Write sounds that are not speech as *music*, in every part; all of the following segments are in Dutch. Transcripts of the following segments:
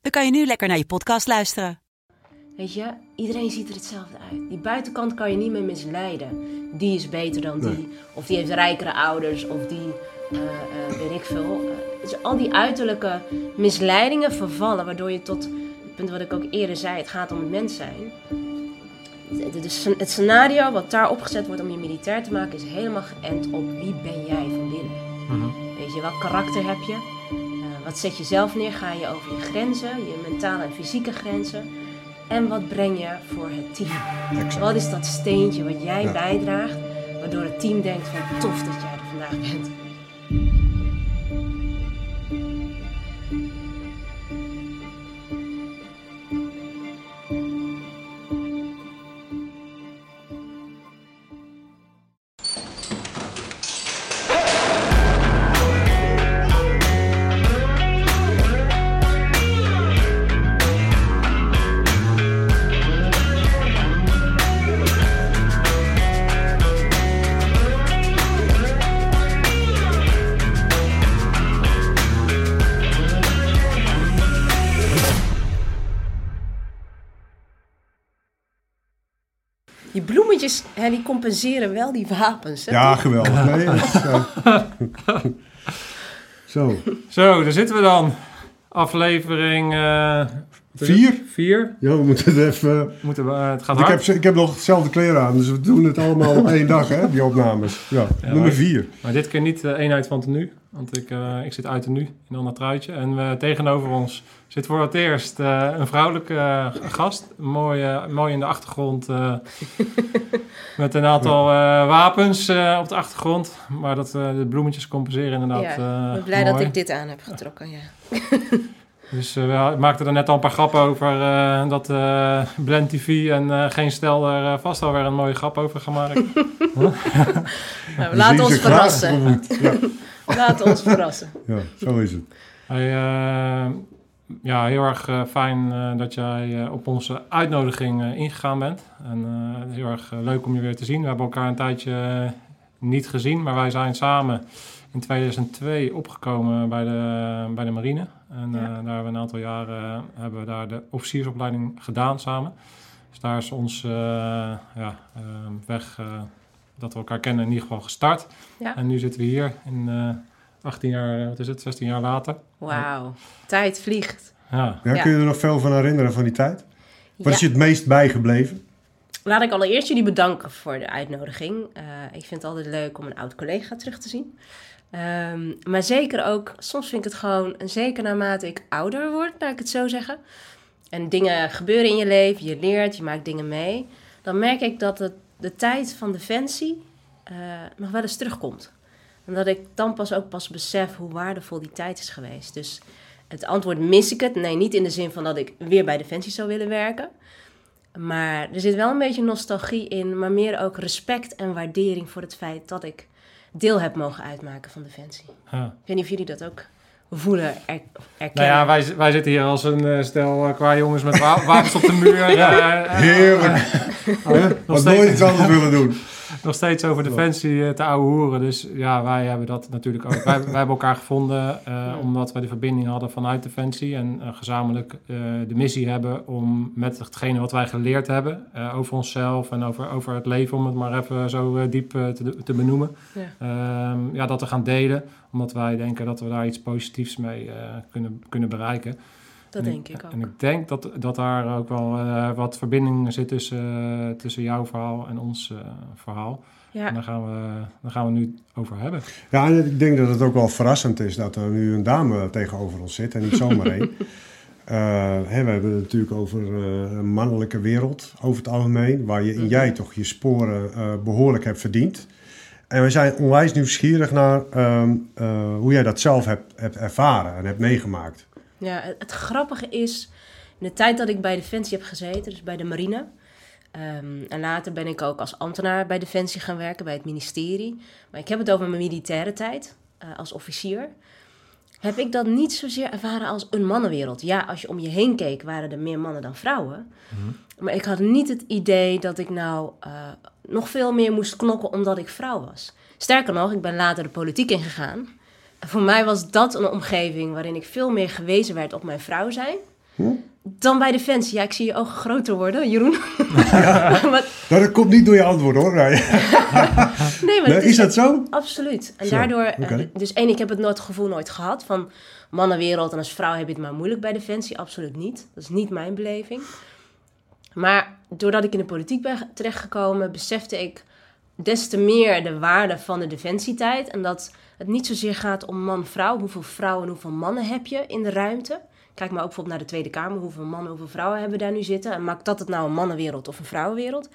dan kan je nu lekker naar je podcast luisteren. Weet je, iedereen ziet er hetzelfde uit. Die buitenkant kan je niet meer misleiden. Die is beter dan die. Of die heeft rijkere ouders. Of die, eh, eh, weet ik veel. Eh, dus al die uiterlijke misleidingen vervallen. Waardoor je tot het punt wat ik ook eerder zei. Het gaat om het mens zijn. Het, scenario wat daar opgezet wordt om je militair te maken. Is helemaal geënt op wie ben jij van binnen. Weet je, welk karakter heb je? Uh, wat zet je zelf neer? Ga je over je grenzen, je mentale en fysieke grenzen? En wat breng je voor het team? Wat is dat steentje wat jij bijdraagt, waardoor het team denkt van tof dat jij er vandaag bent? Die compenseren wel die wapens. Hè? Ja, geweldig. Nee, eh, *laughs* Zo, Zo, daar zitten we dan. Aflevering eh, vier. vier. Ja, we moeten het even... Moeten we, eh, het gaat Ik hard. heb, ik heb nog hetzelfde kleren aan, dus we doen het allemaal *laughs* op één dag, hè, die opnames. Ja, nummer maar- vier. Maar dit keer niet de eenheid van tenue. Want ik, eh, ik zit uit tenue in een ander truitje. En eh, tegenover ons zit voor het eerst eh, een vrouwelijke eh, gast. Mooi, eh, mooi in de achtergrond. eh, *laughs* met een aantal eh, wapens eh, op de achtergrond. Maar dat, eh, de bloemetjes compenseren inderdaad. Ja, ik ben blij dat ik dit aan heb getrokken. Ja. *laughs* Dus we maakten er net al een paar grappen over eh, dat eh Blend TV en eh, Geen Stel er eh, vast alweer een mooie grap over gemaakt. *laughs* Nou, laat ons verrassen. Laat ons verrassen. ja, zo is het. Hey, eh, ja, heel erg eh, fijn eh, dat jij eh, op onze uitnodiging ingegaan bent. En het is heel erg leuk om je weer te zien. We hebben elkaar een tijdje niet gezien, maar wij zijn samen in 2002 opgekomen bij de, bij de marine. En Ja. daar hebben we een aantal jaren hebben we daar de officiersopleiding gedaan samen. Dus daar is ons ja, weg dat we elkaar kennen in ieder geval gestart. Ja. En nu zitten we hier in 18 jaar, wat is het, 16 jaar later. Wauw, tijd vliegt. Ja. Kun je er nog veel van herinneren van die tijd? Wat is je het meest bijgebleven? Laat ik allereerst jullie bedanken voor de uitnodiging. Eh, ik vind het altijd leuk om een oud collega terug te zien. Ehm, maar zeker ook, soms vind ik het gewoon, en zeker naarmate ik ouder word, laat ik het zo zeggen. En dingen gebeuren in je leven, je leert, je maakt dingen mee. Dan merk ik dat het, de tijd van Defensie eh, nog wel eens terugkomt. En dat ik dan pas ook pas besef hoe waardevol die tijd is geweest. Dus het antwoord mis ik het. Nee, niet in de zin van dat ik weer bij Defensie zou willen werken. Maar er zit wel een beetje nostalgie in, maar meer ook respect en waardering voor het feit dat ik deel heb mogen uitmaken van Defensie. ja. Ik weet niet of jullie dat ook voelen, er, Nou ja, wij, wij zitten hier als een eh, stel eh, qua jongens met wa- wapens op de muur. eh, eh, Heerlijk. Steeds. nooit iets anders willen doen. *laughs* nog steeds over defensie eh, te ouwe hoeren. Dus ja, wij hebben dat natuurlijk ook. wij, wij hebben elkaar gevonden eh, omdat we de verbinding hadden vanuit defensie. En eh, gezamenlijk eh, de missie hebben om met hetgene wat wij geleerd hebben eh, over onszelf en over, over het leven, om het maar even zo eh, diep te, te benoemen. Ja. Ehm, ja, dat te gaan delen. Omdat wij denken dat we daar iets positiefs mee eh, kunnen, kunnen bereiken. Dat En denk ik ook. En ik denk dat, dat daar ook wel eh, wat verbinding zit tussen, eh, tussen jouw verhaal en ons eh, verhaal. En Ja, daar gaan, we, daar gaan we nu over hebben. Ja, en ik denk dat het ook wel verrassend is dat er nu een dame tegenover ons zit en niet zomaar één. *laughs* Eh, hè, we hebben het natuurlijk over eh, een mannelijke wereld over het algemeen, waar je in jij toch je sporen eh, behoorlijk hebt verdiend. En we zijn onwijs nieuwsgierig naar ehm, eh, hoe jij dat zelf hebt, hebt ervaren en hebt meegemaakt. Ja, het, het grappige is, in de tijd dat ik bij Defensie heb gezeten, dus bij de marine... ehm, en later ben ik ook als ambtenaar bij Defensie gaan werken, bij het ministerie. Maar ik heb het over mijn militaire tijd eh, als officier. Heb ik dat niet zozeer ervaren als een mannenwereld. Ja, als je om je heen keek, waren er meer mannen dan vrouwen. Maar ik had niet het idee dat ik nou eh, nog veel meer moest knokken omdat ik vrouw was. Sterker nog, ik ben later de politiek ingegaan. Voor mij was dat een omgeving waarin ik veel meer gewezen werd op mijn vrouw zijn. Dan bij Defensie. Ja, ik zie je ogen groter worden, Jeroen. *laughs* maar, Nou, dat komt niet door je antwoord hoor. Nee. *laughs* nee, maar Nee, is dat zo? Absoluut. En Zo, daardoor, eh, dus één, ik heb het nooit gevoel nooit gehad van mannenwereld en als vrouw heb je het maar moeilijk bij Defensie. Absoluut niet. Dat is niet mijn beleving. Maar doordat ik in de politiek ben terechtgekomen, besefte ik des te meer de waarde van de defensietijd. En dat het niet zozeer gaat om man-vrouw. Hoeveel vrouwen en hoeveel mannen heb je in de ruimte? Kijk maar ook bijvoorbeeld naar de Tweede Kamer. Hoeveel mannen, hoeveel vrouwen hebben daar nu zitten? En maakt dat het nou een mannenwereld of een vrouwenwereld?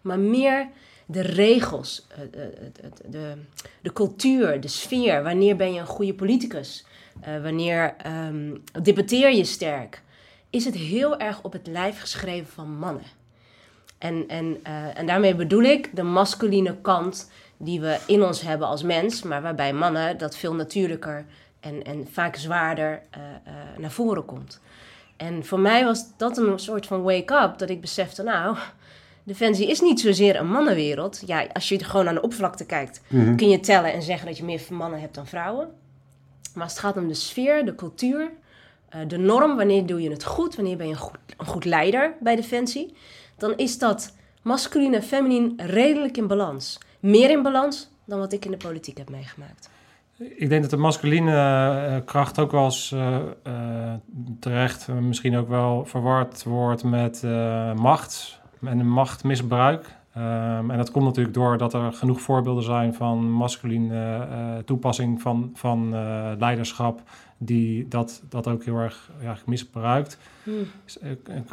Maar meer de regels, eh, eh, het- de, de cultuur, de sfeer. Wanneer ben je een goede politicus? Eh, wanneer ehm, debatteer je sterk? Is het heel erg op het lijf geschreven van mannen? En, en, eh, en daarmee bedoel ik de masculine kant die we in ons hebben als mens, maar waarbij mannen dat veel natuurlijker en, en vaak zwaarder eh, eh, naar voren komt. En voor mij was dat een soort van wake-up, dat ik besefte, nou, Defensie is niet zozeer een mannenwereld. Ja, als je gewoon aan de oppervlakte kijkt, kun je tellen en zeggen dat je meer mannen hebt dan vrouwen. Maar als het gaat om de sfeer, de cultuur, eh, de norm, wanneer doe je het goed, wanneer ben je een goed, een goed leider bij Defensie, dan is dat masculin en feminien redelijk in balans. Meer in balans dan wat ik in de politiek heb meegemaakt. Ik denk dat de masculine eh, kracht ook wel eens eh, eh, terecht eh, misschien ook wel verward wordt met eh, macht en machtmisbruik. Ehm, en dat komt natuurlijk doordat er genoeg voorbeelden zijn van masculine eh, toepassing van, van eh, leiderschap die dat, dat ook heel erg misbruikt. Is, eh, kan,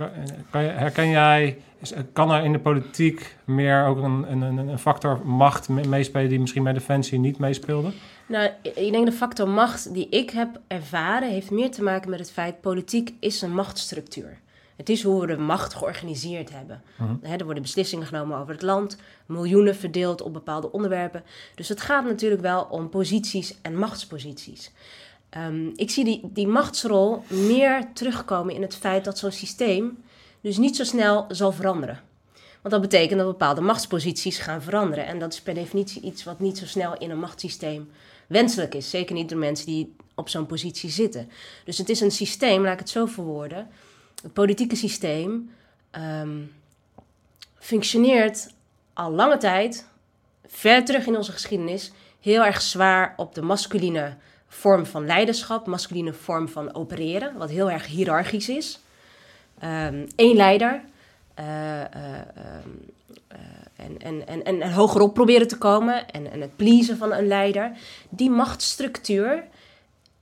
kan herken jij, eh, kan er in de politiek meer ook een, een, een factor macht me- meespelen die misschien bij Defensie niet meespeelde? Nou, ik denk de factor macht die ik heb ervaren heeft meer te maken met het feit politiek is een machtsstructuur. Het is hoe we de macht georganiseerd hebben. Hè, er worden beslissingen genomen over het land, miljoenen verdeeld op bepaalde onderwerpen. Dus het gaat natuurlijk wel om posities en machtsposities. Ehm, ik zie die, die machtsrol meer terugkomen in het feit dat zo'n systeem dus niet zo snel zal veranderen. Want dat betekent dat bepaalde machtsposities gaan veranderen. En dat is per definitie iets wat niet zo snel in een machtssysteem wenselijk is. Zeker niet door mensen die op zo'n positie zitten. Dus het is een systeem, laat ik het zo verwoorden. Het politieke systeem ehm, functioneert al lange tijd, ver terug in onze geschiedenis, heel erg zwaar op de masculine vorm van leiderschap, masculine vorm van opereren, wat heel erg hiërarchisch is. Eén leider. eh, eh, ehm, eh, en, en, en, en, en hogerop proberen te komen en, en het pleasen van een leider. Die machtsstructuur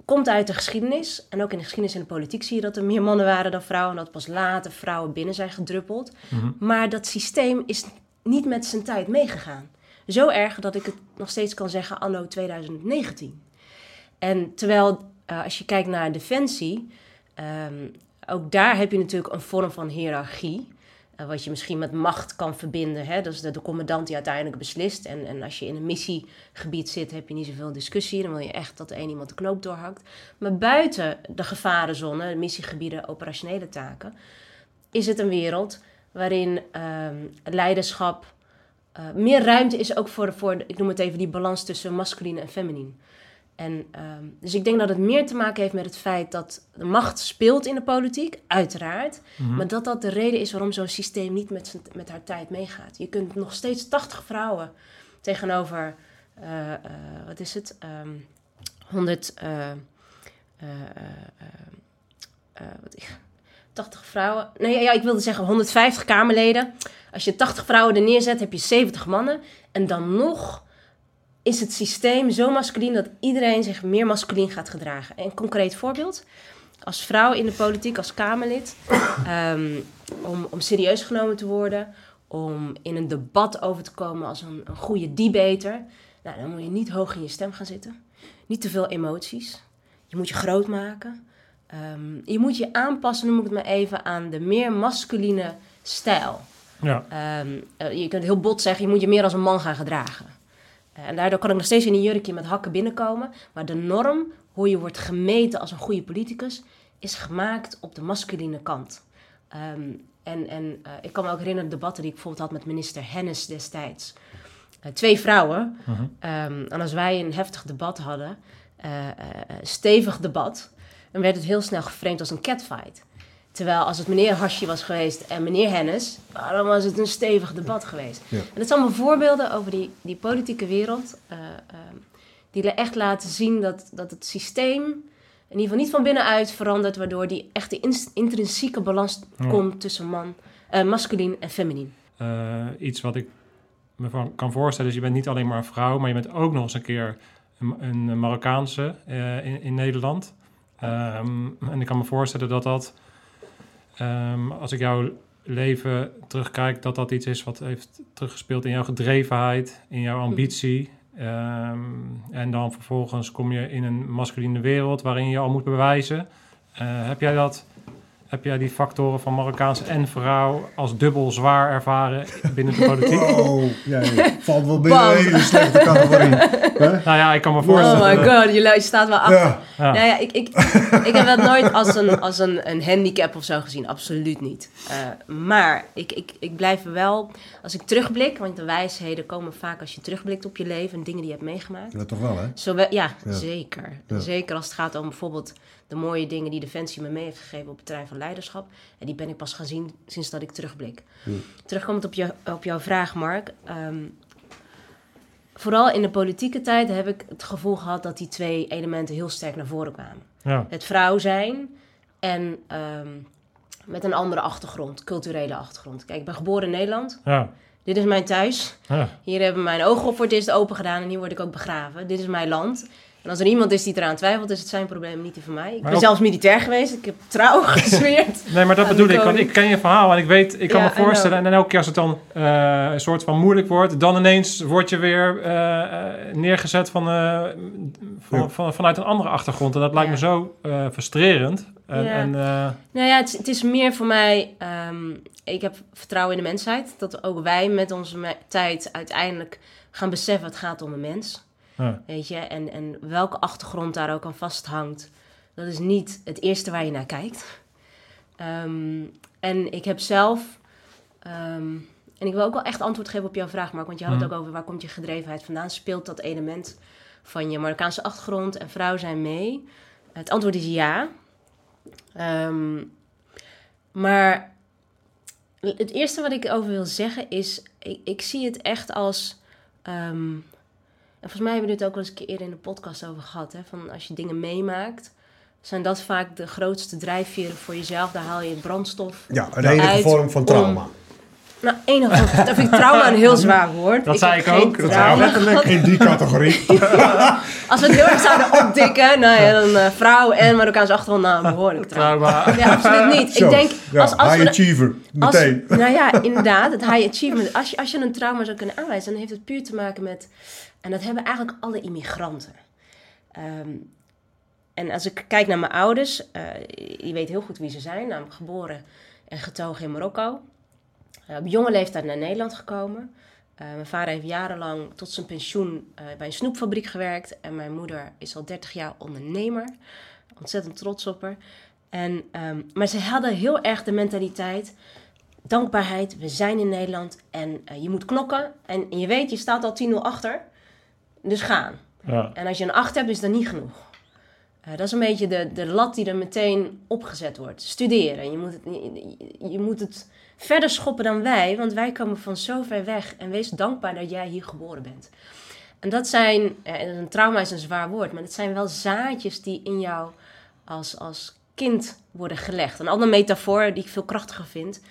komt uit de geschiedenis. En ook in de geschiedenis en de politiek zie je dat er meer mannen waren dan vrouwen. En dat pas later vrouwen binnen zijn gedruppeld. Maar dat systeem is niet met zijn tijd meegegaan. Zo erg dat ik het nog steeds kan zeggen anno 2019. En terwijl eh, als je kijkt naar defensie, ehm, ook daar heb je natuurlijk een vorm van hiërarchie. eh, wat je misschien met macht kan verbinden. Hè? Dat is de, de commandant die uiteindelijk beslist. En, en als je in een missiegebied zit, heb je niet zoveel discussie. Dan wil je echt dat één iemand de knoop doorhakt. Maar buiten de gevarenzone, de missiegebieden, operationele taken, is het een wereld waarin ehm, leiderschap eh, meer ruimte is ook voor, voor, ik noem het even, die balans tussen masculin en feminin. En, ehm, dus ik denk dat het meer te maken heeft met het feit dat de macht speelt in de politiek, uiteraard. Maar dat dat de reden is waarom zo'n systeem niet met, met haar tijd meegaat. Je kunt nog steeds 80 vrouwen tegenover, eh, eh, wat is het, Ehm 100, eh, eh, eh, eh, eh, wat, 80 vrouwen, nee ja, ik wilde zeggen 150 Kamerleden. Als je 80 vrouwen er neerzet, heb je 70 mannen. En dan nog is het systeem zo masculien dat iedereen zich meer masculien gaat gedragen. Een concreet voorbeeld. Als vrouw in de politiek, als Kamerlid, *coughs* ehm, om, om serieus genomen te worden, om in een debat over te komen als een, een goede debater, nou, dan moet je niet hoog in je stem gaan zitten. Niet te veel emoties. Je moet je groot maken. ehm, je moet je aanpassen, noem ik het maar even, aan de meer masculine stijl. Ja. Ehm, eh, je kunt heel bot zeggen, je moet je meer als een man gaan gedragen. Eh, en daardoor kan ik nog steeds in een jurkje met hakken binnenkomen. Maar de norm, hoe je wordt gemeten als een goede politicus, is gemaakt op de masculine kant. Ehm, en en eh, ik kan me ook herinneren debatten die ik bijvoorbeeld had met minister Hennis destijds. Eh, twee vrouwen. Mhm. Ehm, en als wij een heftig debat hadden, stevig debat, dan werd het heel snel geframed als een catfight. Terwijl als het meneer Hashi was geweest en meneer Hennis, ah, dan was het een stevig debat geweest. Ja. En dat zijn allemaal voorbeelden over die, die politieke wereld, eh, ehm, die er echt laten zien dat, dat het systeem in ieder geval niet van binnenuit verandert, waardoor die echt die ins- intrinsieke balans Ja. komt tussen man, eh masculin en feminien. Eh, iets wat ik me van kan voorstellen is, je bent niet alleen maar een vrouw, maar je bent ook nog eens een keer een, een Marokkaanse in, in Nederland. Ehm, en ik kan me voorstellen dat dat, ehm, als ik jouw leven terugkijk, dat dat iets is wat heeft teruggespeeld in jouw gedrevenheid, in jouw ambitie. Ehm, en dan vervolgens kom je in een masculine wereld waarin je al moet bewijzen. Eh, heb jij dat heb jij die factoren van Marokkaans en vrouw als dubbel zwaar ervaren binnen de politiek? Oh, ja, ja. valt wel binnen een hele slechte categorie. Hè? Nou ja, ik kan me Oh voorstellen. my god, je staat wel achter. Ja, Ja. Nou ja, ik, ik, ik heb dat nooit als een, als een, een handicap of zo gezien. Absoluut niet. Eh, maar ik, ik, ik blijf wel, als ik terugblik, want de wijsheden komen vaak als je terugblikt op je leven en dingen die je hebt meegemaakt. ja, toch wel, hè? Zowel, ja, Ja. zeker. Ja. Zeker als het gaat om bijvoorbeeld de mooie dingen die Defensie me mee heeft gegeven op het terrein van leiderschap. En die ben ik pas gaan zien sinds dat ik terugblik. Hmm. Terugkomend op, je, op jouw vraag, Mark. ehm, vooral in de politieke tijd heb ik het gevoel gehad dat die twee elementen heel sterk naar voren kwamen. Ja. Het vrouw zijn en ehm, met een andere achtergrond, culturele achtergrond. Kijk, ik ben geboren in Nederland. Ja. Dit is mijn thuis. Ja. Hier hebben mijn ogen voor het eerst open gedaan en hier word ik ook begraven. Dit is mijn land. En als er iemand is die eraan twijfelt, is het zijn probleem, niet die van mij. Ik ben ook- zelfs militair geweest. Ik heb trouw *laughs* gezweerd. Nee, maar dat bedoel ik. Want ik ken je verhaal en ik weet, ik kan Ja, me voorstellen. En dan elke keer als het dan eh, een soort van moeilijk wordt, dan ineens word je weer eh, eh, neergezet van, eh, van, Ja. van, vanuit een andere achtergrond. En dat lijkt Ja. me zo eh, frustrerend. En, Ja. en, eh, Nou ja, het, is- het is meer voor mij. ehm, ik heb vertrouwen in de mensheid. Dat ook wij met onze me- tijd uiteindelijk gaan beseffen: het gaat om een mens. Ja. Weet je, en, en welke achtergrond daar ook aan vasthangt, dat is niet het eerste waar je naar kijkt. Ehm, en ik heb zelf, ehm, en ik wil ook wel echt antwoord geven op jouw vraag, Mark, want je had het Mhm. ook over waar komt je gedrevenheid vandaan? Speelt dat element van je Marokkaanse achtergrond en vrouw zijn mee? Het antwoord is ja. Ehm, maar het eerste wat ik over wil zeggen is, ik, ik zie het echt als. Volgens mij hebben we dit ook wel eens een keer eerder in de podcast over gehad. Hè? Van als je dingen meemaakt, zijn dat vaak de grootste drijfveren voor jezelf. Daar haal je het brandstof. Ja, een enige uit vorm van om- trauma. Nou, enige dat vind ik trauma een heel zwaar woord. Dat zei heb ik geen ook, dat zei ik gehad. In die categorie. *laughs* Als we het heel erg zouden opdikken, nou ja, dan eh, vrouw en Marokkaanse achtergrond, nou, behoorlijk trauma. Trauma. Ja, absoluut niet. Zo, Ik denk, ja, als, als high we... achiever, Als, meteen. nou ja, inderdaad, het high achievement. Als je, als je een trauma zou kunnen aanwijzen, dan heeft het puur te maken met... En dat hebben eigenlijk alle immigranten. Ehm, en als ik kijk naar mijn ouders, eh je weet heel goed wie ze zijn. Namelijk geboren en getogen in Marokko. Eh, op jonge leeftijd naar Nederland gekomen. Eh, mijn vader heeft jarenlang tot zijn pensioen bij een snoepfabriek gewerkt. En mijn moeder is al 30 jaar ondernemer. Ontzettend trots op haar. En, ehm, maar ze hadden heel erg de mentaliteit dankbaarheid. We zijn in Nederland en je moet knokken. En, en je weet, je staat al 10-0 achter. Dus gaan. Ja. En als je een 8 hebt, is dat niet genoeg. Eh, dat is een beetje de, de lat die er meteen opgezet wordt. Studeren. Je moet, het, je, je moet het verder schoppen dan wij, want wij komen van zo ver weg. En wees dankbaar dat jij hier geboren bent. En dat zijn, en een trauma is een zwaar woord, maar het zijn wel zaadjes die in jou als, als kind worden gelegd. Een andere metafoor die ik veel krachtiger vind,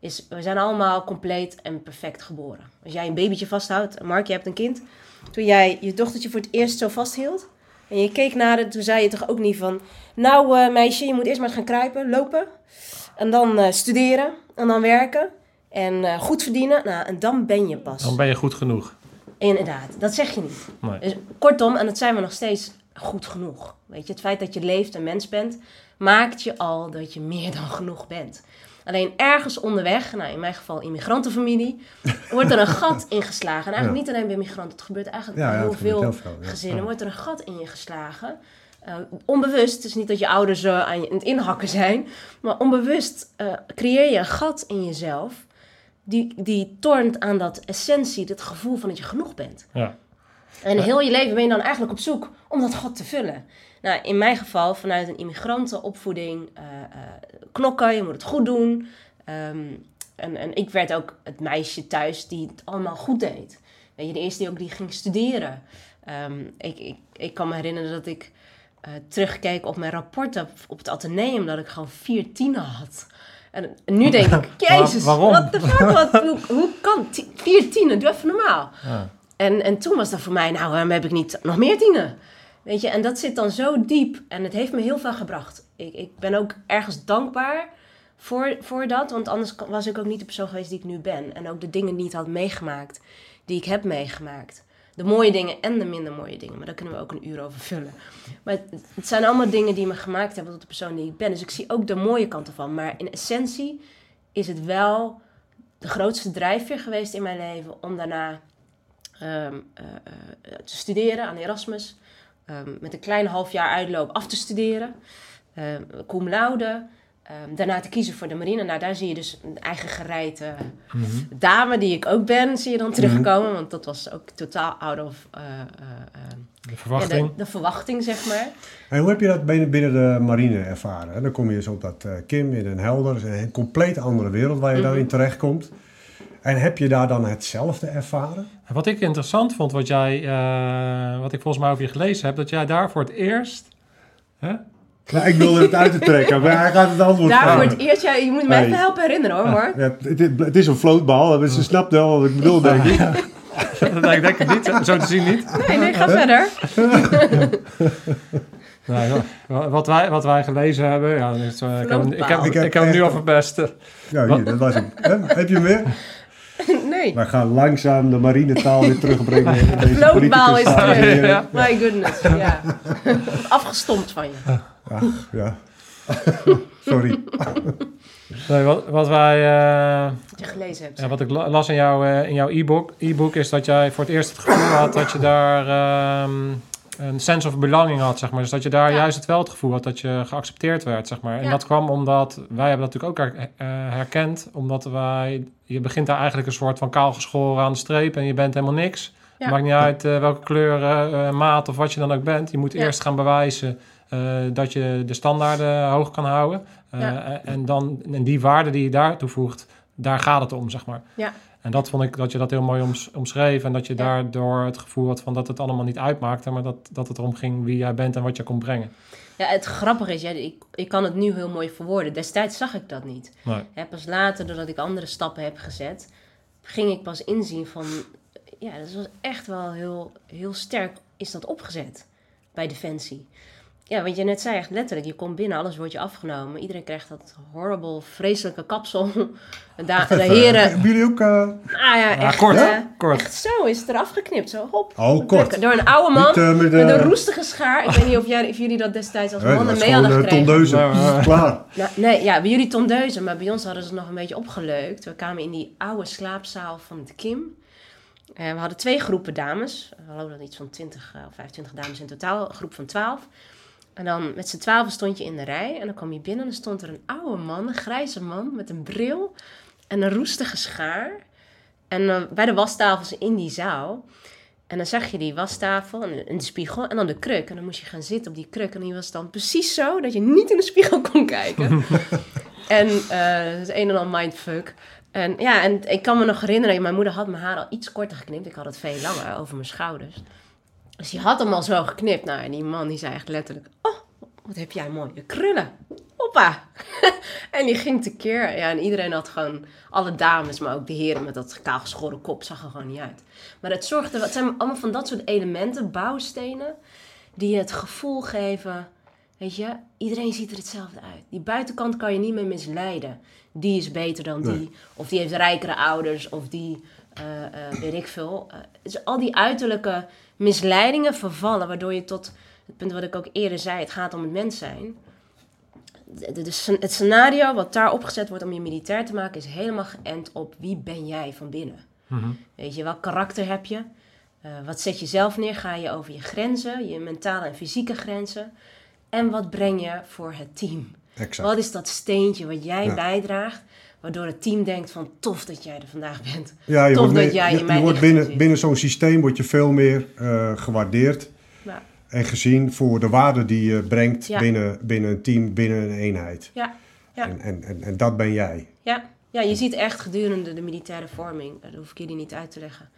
is we zijn allemaal compleet en perfect geboren. Als jij een babytje vasthoudt, Mark, je hebt een kind. Toen jij je dochtertje voor het eerst zo vasthield en je keek naar het, toen zei je toch ook niet van... Nou eh, meisje, je moet eerst maar gaan kruipen, lopen. En dan eh, studeren en dan werken en eh, goed verdienen. Nou, en dan ben je pas. Dan ben je goed genoeg. Inderdaad, dat zeg je niet. Nee. Dus kortom, en dat zijn we nog steeds goed genoeg. Weet je, het feit dat je leeft en mens bent, maakt je al dat je meer dan genoeg bent. Alleen ergens onderweg, nou in mijn geval immigrantenfamilie, wordt er een *laughs* gat ingeslagen. En eigenlijk niet alleen bij migranten, het gebeurt eigenlijk bij ja, heel veel heel veel, ja. gezinnen. Wordt er een gat in je geslagen. Eh, onbewust, het is niet dat je ouders eh, aan je aan het inhakken zijn, maar onbewust eh, creëer je een gat in jezelf die, die tornt aan dat essentie, dat gevoel van dat je genoeg bent. Ja. En heel je leven ben je dan eigenlijk op zoek om dat gat te vullen. Nou, in mijn geval vanuit een immigrantenopvoeding, eh, knokken, je moet het goed doen. Ehm, en, en ik werd ook het meisje thuis die het allemaal goed deed. Weet je, de eerste die ook die ging studeren. Ehm, ik, ik, ik kan me herinneren dat ik eh, terugkeek op mijn rapporten op, op het ateneum, dat ik gewoon vier tienen had. En, en nu denk ik, *laughs* jezus, what the fuck, wat, hoe, hoe kan vier tienen? Doe even normaal. Ja. En, en toen was dat voor mij, nou, waarom heb ik niet nog meer tienen? Weet je, en dat zit dan zo diep en het heeft me heel veel gebracht. Ik, ik ben ook ergens dankbaar voor, voor dat, want anders was ik ook niet de persoon geweest die ik nu ben. En ook de dingen ik had meegemaakt, die ik heb meegemaakt. De mooie dingen en de minder mooie dingen, maar daar kunnen we ook een uur over vullen. Maar het, zijn allemaal dingen die me gemaakt hebben tot de persoon die ik ben. Dus ik zie ook de mooie kant ervan. Maar in essentie is het wel de grootste drijfveer geweest in mijn leven om daarna ehm, eh, eh, te studeren aan Erasmus. Ehm, met een klein half jaar uitloop af te studeren. ehm cum laude. ehm, daarna te kiezen voor de marine. Nou, daar zie je dus een eigen gereide Mhm. dame die ik ook ben, zie je dan terugkomen. Want dat was ook totaal out of eh, eh, eh, De ja, verwachting. de, de verwachting, zeg maar. En hoe heb je dat binnen, binnen de marine ervaren? Dan kom je dus op dat eh, Kim in Den Helder. Een compleet andere wereld waar je Mhm. dan in terechtkomt. En heb je daar dan hetzelfde ervaren? En Wat ik interessant vond, wat, jij, eh, wat ik volgens mij over je gelezen heb, dat jij daar voor het eerst. Hè? Nou, ik wilde het uit te trekken, maar hij gaat het antwoord Daar voor het eerst, ja, je moet mij Nee. even helpen herinneren hoor, Mark. Ja, het, het- is een floatbal, dus ze snapt wel wat ik bedoel, denk ik. nee, ik denk het niet, zo te zien niet. Nee, nee, ga verder. *laughs* Nee, wa- wat, wij, wat wij gelezen hebben, ja, dus, eh, ik, heb, hem- ik, heb, Vlootbouw. ik heb hem nu al verpest. Ja, hier, dat was hem. Heb je hem weer? Nee. Wij gaan langzaam de marinetaal weer terugbrengen. in *laughs* deze Vlootbouw is terug. Ja. My goodness, ja. Afgestompt van je. Ach, ja. *laughs* Sorry. Nee, wat, wat wij, eh, Wat je gelezen hebt. ja, wat ik la- las in, jouw eh, in jouw e-book, e-book is dat jij voor het eerst het gevoel had dat je daar ehm, een sense of belonging had, zeg maar. Dus dat je daar Ja. juist het wel het gevoel had dat je geaccepteerd werd, zeg maar. En dat kwam omdat, wij hebben dat natuurlijk ook eh, herkend, omdat wij, je begint daar eigenlijk een soort van kaal geschoren aan de streep en je bent helemaal niks. Ja. Maakt niet uit eh, welke kleur, eh, maat of wat je dan ook bent. Je moet eerst gaan bewijzen dat je de standaarden hoog kan houden. En, dan, en die waarde die je daar toevoegt, daar gaat het om, zeg maar. Ja. En dat vond ik dat je dat heel mooi oms- omschreef. En dat je Ja. daardoor het gevoel had van dat het allemaal niet uitmaakte, maar dat, dat het erom ging wie jij bent en wat je kon brengen. Ja, het grappige is, ja, ik, ik kan het nu heel mooi verwoorden. Destijds zag ik dat niet. Nee. Pas later, doordat ik andere stappen heb gezet, ging ik pas inzien van... Ja, dat was echt wel heel, heel sterk is dat opgezet bij Defensie. Ja, wat je net zei, echt letterlijk. Je komt binnen, alles wordt je afgenomen. Iedereen krijgt dat horrible, vreselijke kapsel. Da- de heren... Hebben jullie ook... eh, Ah ja, echt, kort, hè? kort. Echt zo is het eraf geknipt. Zo, hop. Oh, kort. Door een oude man Niet, eh, met, met, eh, een roestige schaar. Ik weet niet of, jij, of jullie dat destijds als nee, mannen mee hadden gekregen. tondeuzen. Klaar. Nou, nee, ja, bij jullie tondeuzen, maar bij ons hadden ze het nog een beetje opgeleukt. We kwamen in die oude slaapzaal van het Kim. Eh, we hadden twee groepen dames. We hadden iets van 20 eh, of 25 dames in totaal, een groep van 12. En dan met z'n twaalf stond je in de rij. En dan kwam je binnen en dan stond er een oude man, een grijze man met een bril en een roestige schaar. En eh, bij de wastafels in die zaal. En dan zag je die wastafel en en de spiegel en dan de kruk. En dan moest je gaan zitten op die kruk. En die was dan precies zo dat je niet in de spiegel kon kijken. *laughs* en eh, dat is een en al mindfuck. En ja, en ik kan me nog herinneren, mijn moeder had mijn haar al iets korter geknipt. Ik had het veel langer over mijn schouders. Dus die had hem al zo geknipt. Nou, en die man die zei echt letterlijk: Oh, wat heb jij mooie krullen. Hoppa. *laughs* en die ging tekeer. Ja, en iedereen had gewoon, alle dames, maar ook de heren met dat kaalgeschoren kop, zag er gewoon niet uit. Maar het zorgde, het zijn allemaal van dat soort elementen, bouwstenen, die het gevoel geven, weet je, iedereen ziet er hetzelfde uit. Die buitenkant kan je niet meer misleiden. Die is beter dan die, Nee. of die heeft rijkere ouders, of die, weet ik veel. Eh, dus al die uiterlijke misleidingen vervallen, waardoor je tot het punt wat ik ook eerder zei, het gaat om het mens zijn. de- de- de- het scenario wat daar opgezet wordt om je militair te maken, is helemaal geënt op wie ben jij van binnen. Mhm. Weet je, welk karakter heb je? Eh, wat zet je zelf neer? Ga je over je grenzen, je mentale en fysieke grenzen? En wat breng je voor het team? Exact. Wat is dat steentje wat jij Ja. bijdraagt, waardoor het team denkt van tof dat jij er vandaag bent. Ja, je Tof wordt, dat meer- jij in je mijn wordt binnen, binnen zo'n systeem word je veel meer eh, gewaardeerd Ja, en gezien voor de waarde die je brengt Ja. binnen, binnen een team, binnen een eenheid. ja, ja. En, en, en, en dat ben jij. Ja, ja, je ziet echt gedurende de militaire vorming, dat hoef ik jullie niet uit te leggen.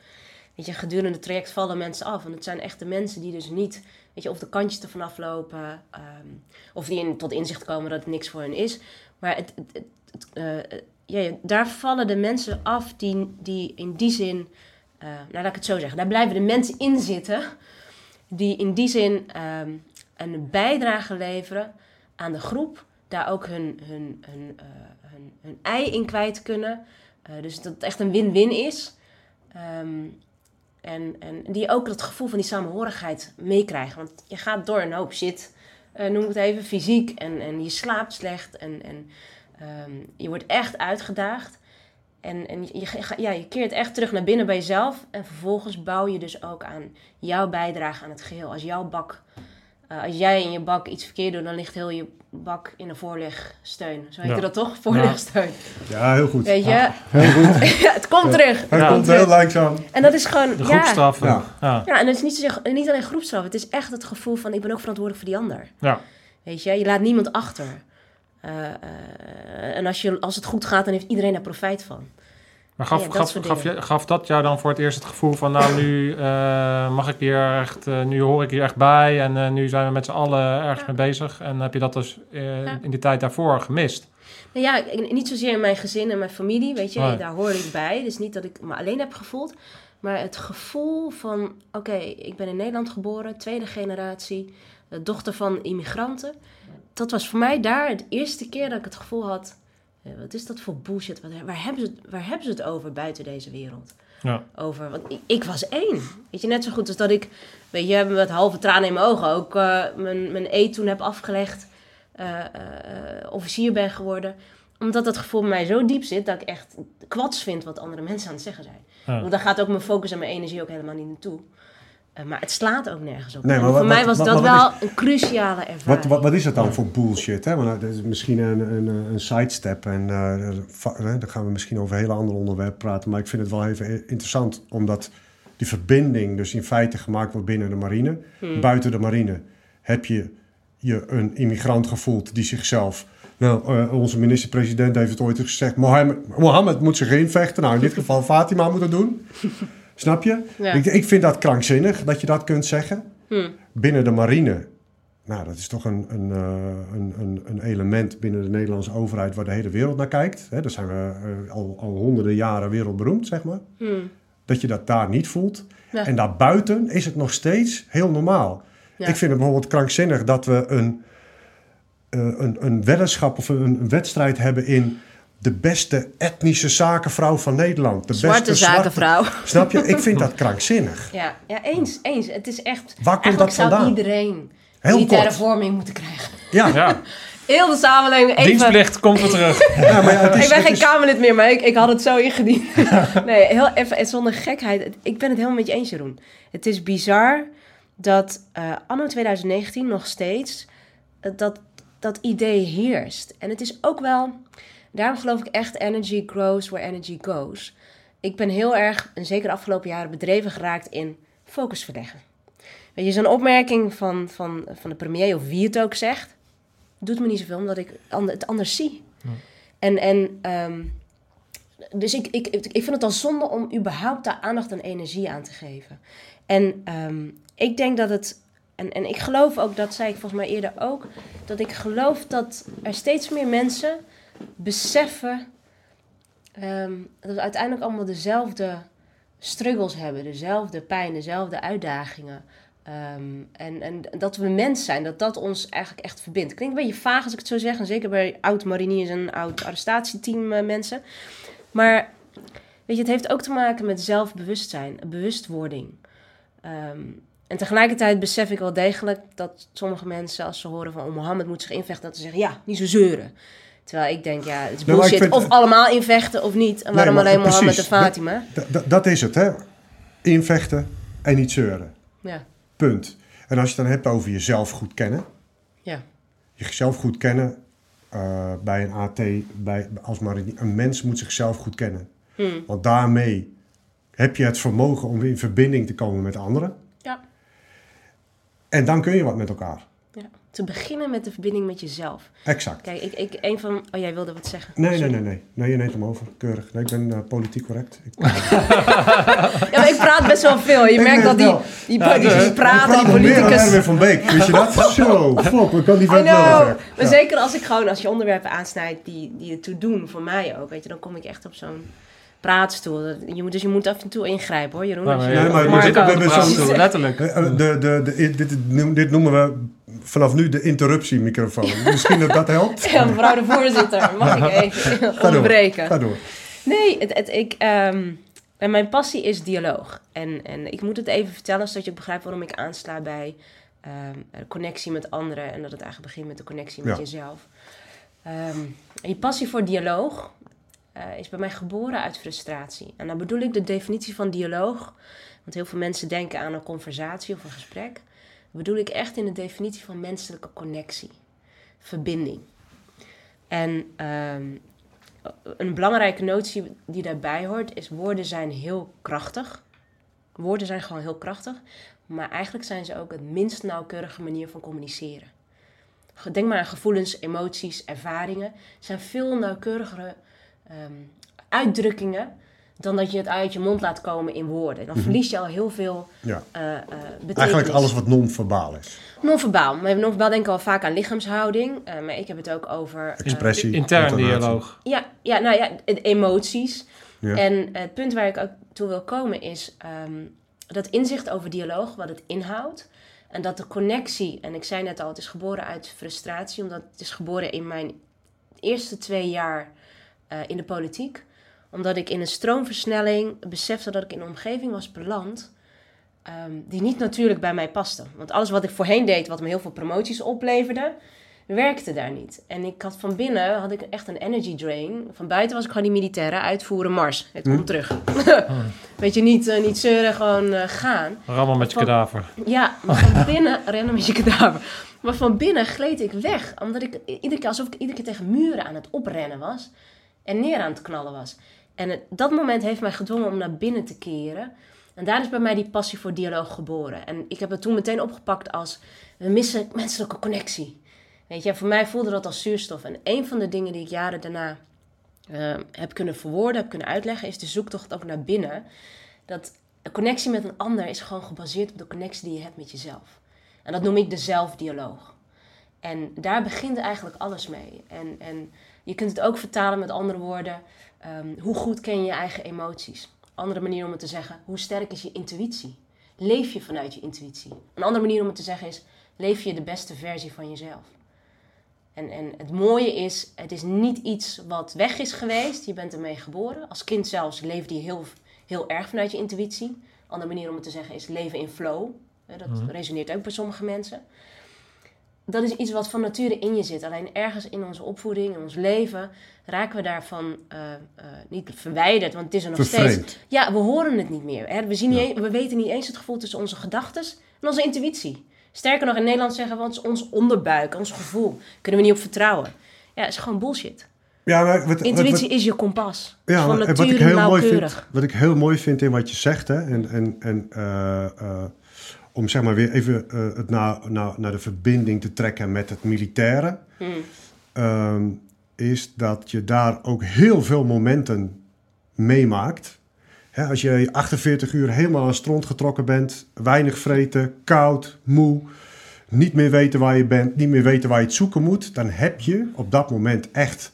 Weet je, gedurende het traject vallen mensen af. En het zijn echt de mensen die dus niet, weet je, of de kantjes ervan aflopen, ehm, of die in, tot inzicht komen dat het niks voor hen is. Maar het, het, het, het, eh, ja, daar vallen de mensen af die, die in die zin, eh, nou laat ik het zo zeggen, daar blijven de mensen in zitten die in die zin ehm, een bijdrage leveren aan de groep, daar ook hun, hun, hun, eh, hun, hun ei in kwijt kunnen. Eh, dus dat het echt een win-win is. Ehm, en, en die ook dat gevoel van die samenhorigheid meekrijgen. Want je gaat door een hoop shit, noem het even, fysiek. En, en je slaapt slecht en, en ehm, je wordt echt uitgedaagd. En, en je, ja, je keert echt terug naar binnen bij jezelf. En vervolgens bouw je dus ook aan jouw bijdrage aan het geheel. Als jouw bak, eh, als jij in je bak iets verkeerd doet, dan ligt heel je bak in een voorlegsteun. Zo heet Ja. dat toch? Voorlegsteun. Ja, heel goed. Weet je? *laughs* het komt terug. Ja. komt heel langzaam. En dat is gewoon. De ja, groepstraffen. Ja. Ja. ja, en het is niet, zozeer, niet alleen groepstraf. Het is echt het gevoel van ik ben ook verantwoordelijk voor die ander. Ja. Weet je, je laat niemand achter. Eh, eh, en als, je, als het goed gaat, dan heeft iedereen daar profijt van. Maar gaf, Ja, dat gaf, je, gaf dat jou dan voor het eerst het gevoel van, nou nu eh, mag ik hier echt, nu hoor ik hier echt bij en nu zijn we met z'n allen ergens Ja. mee bezig. En heb je dat dus Ja. in die tijd daarvoor gemist? Nou ja, ik- niet zozeer in mijn gezin en mijn familie, weet je, Nee. daar hoor ik bij. Dus niet dat ik me alleen heb gevoeld, maar het gevoel van, oké, ik ben in Nederland geboren, tweede generatie, dochter van immigranten. Dat was voor mij daar het eerste keer dat ik het gevoel had, eh, wat is dat voor bullshit? Waar, hebben ze het, waar hebben ze het over buiten deze wereld? Ja. over. Want ik, ik was één. Weet je, net zo goed als dat ik, weet je, met halve tranen in mijn ogen ook eh, mijn, mijn eet toen heb afgelegd. eh, officier ben geworden. Omdat dat gevoel bij mij zo diep zit dat ik echt kwats vind wat andere mensen aan het zeggen zijn. Ja. Want daar gaat ook mijn focus en mijn energie ook helemaal niet naartoe. Eh, maar het slaat ook nergens op. Nee, voor mij was wat- dat wat wel een cruciale ervaring. Wat, wat, wat is dat dan voor bullshit? Hè? Want dat is misschien een, een, een sidestep en eh, dan gaan we misschien over een hele andere onderwerp praten. Maar ik vind het wel even interessant, omdat die verbinding dus in feite gemaakt wordt binnen de marine. Hmm. Buiten de marine heb je je een immigrant gevoeld die zichzelf... Nou, eh, onze minister-president heeft het ooit gezegd... Mohammed, Mohammed moet zich invechten. Nou, in dit geval Fatima moet het doen. *laughs* Snap je? Ja. Ik, ik vind dat krankzinnig dat je dat kunt zeggen. Hmm. Binnen de marine nou, dat is toch een, een, eh, een, een, een element binnen de Nederlandse overheid waar de hele wereld naar kijkt. Hè, daar zijn we eh, al, al honderden jaren wereldberoemd, zeg maar. Hmm. Dat je dat daar niet voelt. Ja. En daarbuiten is het nog steeds heel normaal. Ja. Ik vind het bijvoorbeeld krankzinnig dat we een, eh, een, een weddenschap of een, een wedstrijd hebben in de beste etnische zakenvrouw van Nederland. De Zwarte beste zwarte- zakenvrouw. Snap je? Ik vind dat *laughs* krankzinnig. Ja, ja, eens, eens. Het is echt... Waar komt dat vandaan? zou iedereen Heel militaire kort. vorming moeten krijgen. Ja, *laughs* Ja, Heel de samenleving even... dienstplicht komt weer terug. *laughs* ja maar ja, het is, ik ben geen is- Kamerlid meer, maar ik, ik had het zo ingediend. nee, heel even, en zonder gekheid. Ik ben het helemaal met je eens, Jeroen. Het is bizar dat eh, anno 2019 nog steeds eh, dat, dat idee heerst. En het is ook wel... Daarom geloof ik echt energy grows where energy goes. Ik ben heel erg, en zeker de afgelopen jaren, bedreven geraakt in focus verleggen. Weet je, zo'n opmerking van, van, van de premier, of wie het ook zegt, doet me niet zoveel, omdat ik het anders zie. En, en ehm, dus ik, ik, ik vind het al zonde om überhaupt daar aandacht en energie aan te geven. En ehm, ik denk dat het, en, en ik geloof ook, dat zei ik volgens mij eerder ook, dat ik geloof dat er steeds meer mensen beseffen ehm, dat we uiteindelijk allemaal dezelfde struggles hebben, dezelfde pijn, dezelfde uitdagingen. Ehm, en, en dat we mens zijn, dat dat ons eigenlijk echt verbindt. Klinkt een beetje vaag als ik het zo zeg, en zeker bij oud-mariniers en oud-arrestatieteam eh, mensen. Maar weet je, het heeft ook te maken met zelfbewustzijn, bewustwording. Ehm, en tegelijkertijd besef ik wel degelijk dat sommige mensen, als ze horen van oh, Mohammed moet zich invechten, dat ze zeggen ja, niet zo zeuren. Terwijl ik denk, ja, het is Nou, bullshit. vind- of allemaal invechten of niet. En waarom Nee, maar alleen Mohammed en Fatima? Dat, is het, hè? Invechten en niet zeuren. Ja, Punt. En als je het dan hebt over jezelf goed kennen, ja, jezelf goed kennen eh, bij een AT, bij, als maar een, een mens moet zichzelf goed kennen. Hmm. Want daarmee heb je het vermogen om in verbinding te komen met anderen. ja, En dan kun je wat met elkaar. Te beginnen met de verbinding met jezelf. Exact. Kijk, ik, ik, een van... Oh, jij wilde wat zeggen. Nee, nee, Sorry. nee, nee. Nee, je neemt hem over. Keurig. Nee, ik ben eh, politiek correct. Ik, *laughs* *laughs* Ja, maar ik praat best wel veel. Je Ik merkt dat die, die, Ja, die, dus- die ik praten, die dan politicus... Erwin van Beek. Wist je dat? *laughs* Zo, fok, ik kan die wel zeggen. Maar Ja. zeker als ik gewoon, als je onderwerpen aansnijdt die, die ertoe doen, voor mij ook, weet je, dan kom ik echt op zo'n praatstoel. Je moet, dus je moet af en toe ingrijpen hoor, Jeroen. Als maar je- Nee, maar Praten, letterlijk. Eh, eh, De, de, de, dit, noem- dit noemen we vanaf nu de interruptiemicrofoon. Misschien dat dat helpt. Ja, mevrouw de voorzitter, mag ik *laughs* even Ga door. Ga door. Nee, het, het, ik, ehm, en mijn passie is dialoog. En, en ik moet het even vertellen, zodat je begrijpt waarom ik aansla bij ehm, de connectie met anderen. En dat het eigenlijk begint met de connectie met Ja. jezelf. Ehm, en je passie voor dialoog eh, is bij mij geboren uit frustratie. En dan bedoel ik de definitie van dialoog. Want heel veel mensen denken aan een conversatie of een gesprek. Bedoel ik echt in de definitie van menselijke connectie. Verbinding. En ehm, een belangrijke notie die daarbij hoort is: woorden zijn heel krachtig. Woorden zijn gewoon heel krachtig, maar eigenlijk zijn ze ook het minst nauwkeurige manier van communiceren. Denk maar aan gevoelens, emoties, ervaringen. zijn veel nauwkeurigere ehm, uitdrukkingen dan dat je het uit je mond laat komen in woorden. Dan verlies je al heel veel Ja. eh eh betekenis. Eigenlijk alles wat non-verbaal is. Non-verbaal. Maar non-verbaal denken we al vaak aan lichaamshouding. eh, maar ik heb het ook over... Expressie. Intern dialoog. ja, ja, nou ja, de emoties. Ja. En het punt waar ik ook toe wil komen is ehm, dat inzicht over dialoog, wat het inhoudt. En dat de connectie, en ik zei net al, het is geboren uit frustratie, omdat het is geboren in mijn eerste twee jaar eh, in de politiek. Omdat ik in een stroomversnelling besefte dat ik in een omgeving was beland ehm, die niet natuurlijk bij mij paste. Want alles wat ik voorheen deed, wat me heel veel promoties opleverde, werkte daar niet. En ik had van binnen had ik echt een energy drain. Van buiten was ik gewoon die militaire uitvoeren mars. Het komt terug. *laughs* Weet je, niet, eh, niet zeuren, gewoon eh, gaan. Rammen met je Van- kadaver. Ja, maar van *laughs* binnen rennen met je kadaver. Maar van binnen gleed ik weg. Omdat ik iedere keer, alsof ik iedere keer tegen muren aan het oprennen was. En neer aan het knallen was. En dat moment heeft mij gedwongen om naar binnen te keren. En daar is bij mij die passie voor dialoog geboren. En ik heb het toen meteen opgepakt als... We missen menselijke connectie. Weet je, voor mij voelde dat als zuurstof. En een van de dingen die ik jaren daarna eh, heb kunnen verwoorden, heb kunnen uitleggen... is de zoektocht ook naar binnen. Dat een connectie met een ander is gewoon gebaseerd op de connectie die je hebt met jezelf. En dat noem ik de zelfdialoog. En daar begint eigenlijk alles mee. En, en je kunt het ook vertalen met andere woorden. Ehm, hoe goed ken je je eigen emoties? Andere manier om het te zeggen, hoe sterk is je intuïtie? Leef je vanuit je intuïtie? Een andere manier om het te zeggen is, leef je de beste versie van jezelf? En, en het mooie is, het is niet iets wat weg is geweest. Je bent ermee geboren. Als kind zelfs leefde je heel, heel erg vanuit je intuïtie. Een andere manier om het te zeggen is leven in flow. Dat resoneert ook bij sommige mensen. Dat is iets wat van nature in je zit. Alleen ergens in onze opvoeding, in ons leven, raken we daarvan eh, eh, niet verwijderd. Want het is er nog steeds. Vervreemd. Ja, we horen het niet meer. Hè? We, zien niet we weten niet eens het gevoel tussen onze gedachten en onze intuïtie. Sterker nog, in Nederland zeggen we het is ons onderbuik, ons gevoel. Kunnen we niet op vertrouwen. Ja, het is gewoon bullshit. Ja, maar wat, Intuïtie wat- is je kompas. ja, van wat, ik heel mooi vind, wat ik heel mooi vind in wat je zegt, hè, en, en, en eh, om zeg maar weer even eh, het naar, naar, naar de verbinding te trekken met het militaire, Hmm. ehm, is dat je daar ook heel veel momenten meemaakt. Als je 48 uur helemaal aan het strand getrokken bent, weinig vreten, koud, moe, niet meer weten waar je bent, niet meer weten waar je het zoeken moet, dan heb je op dat moment echt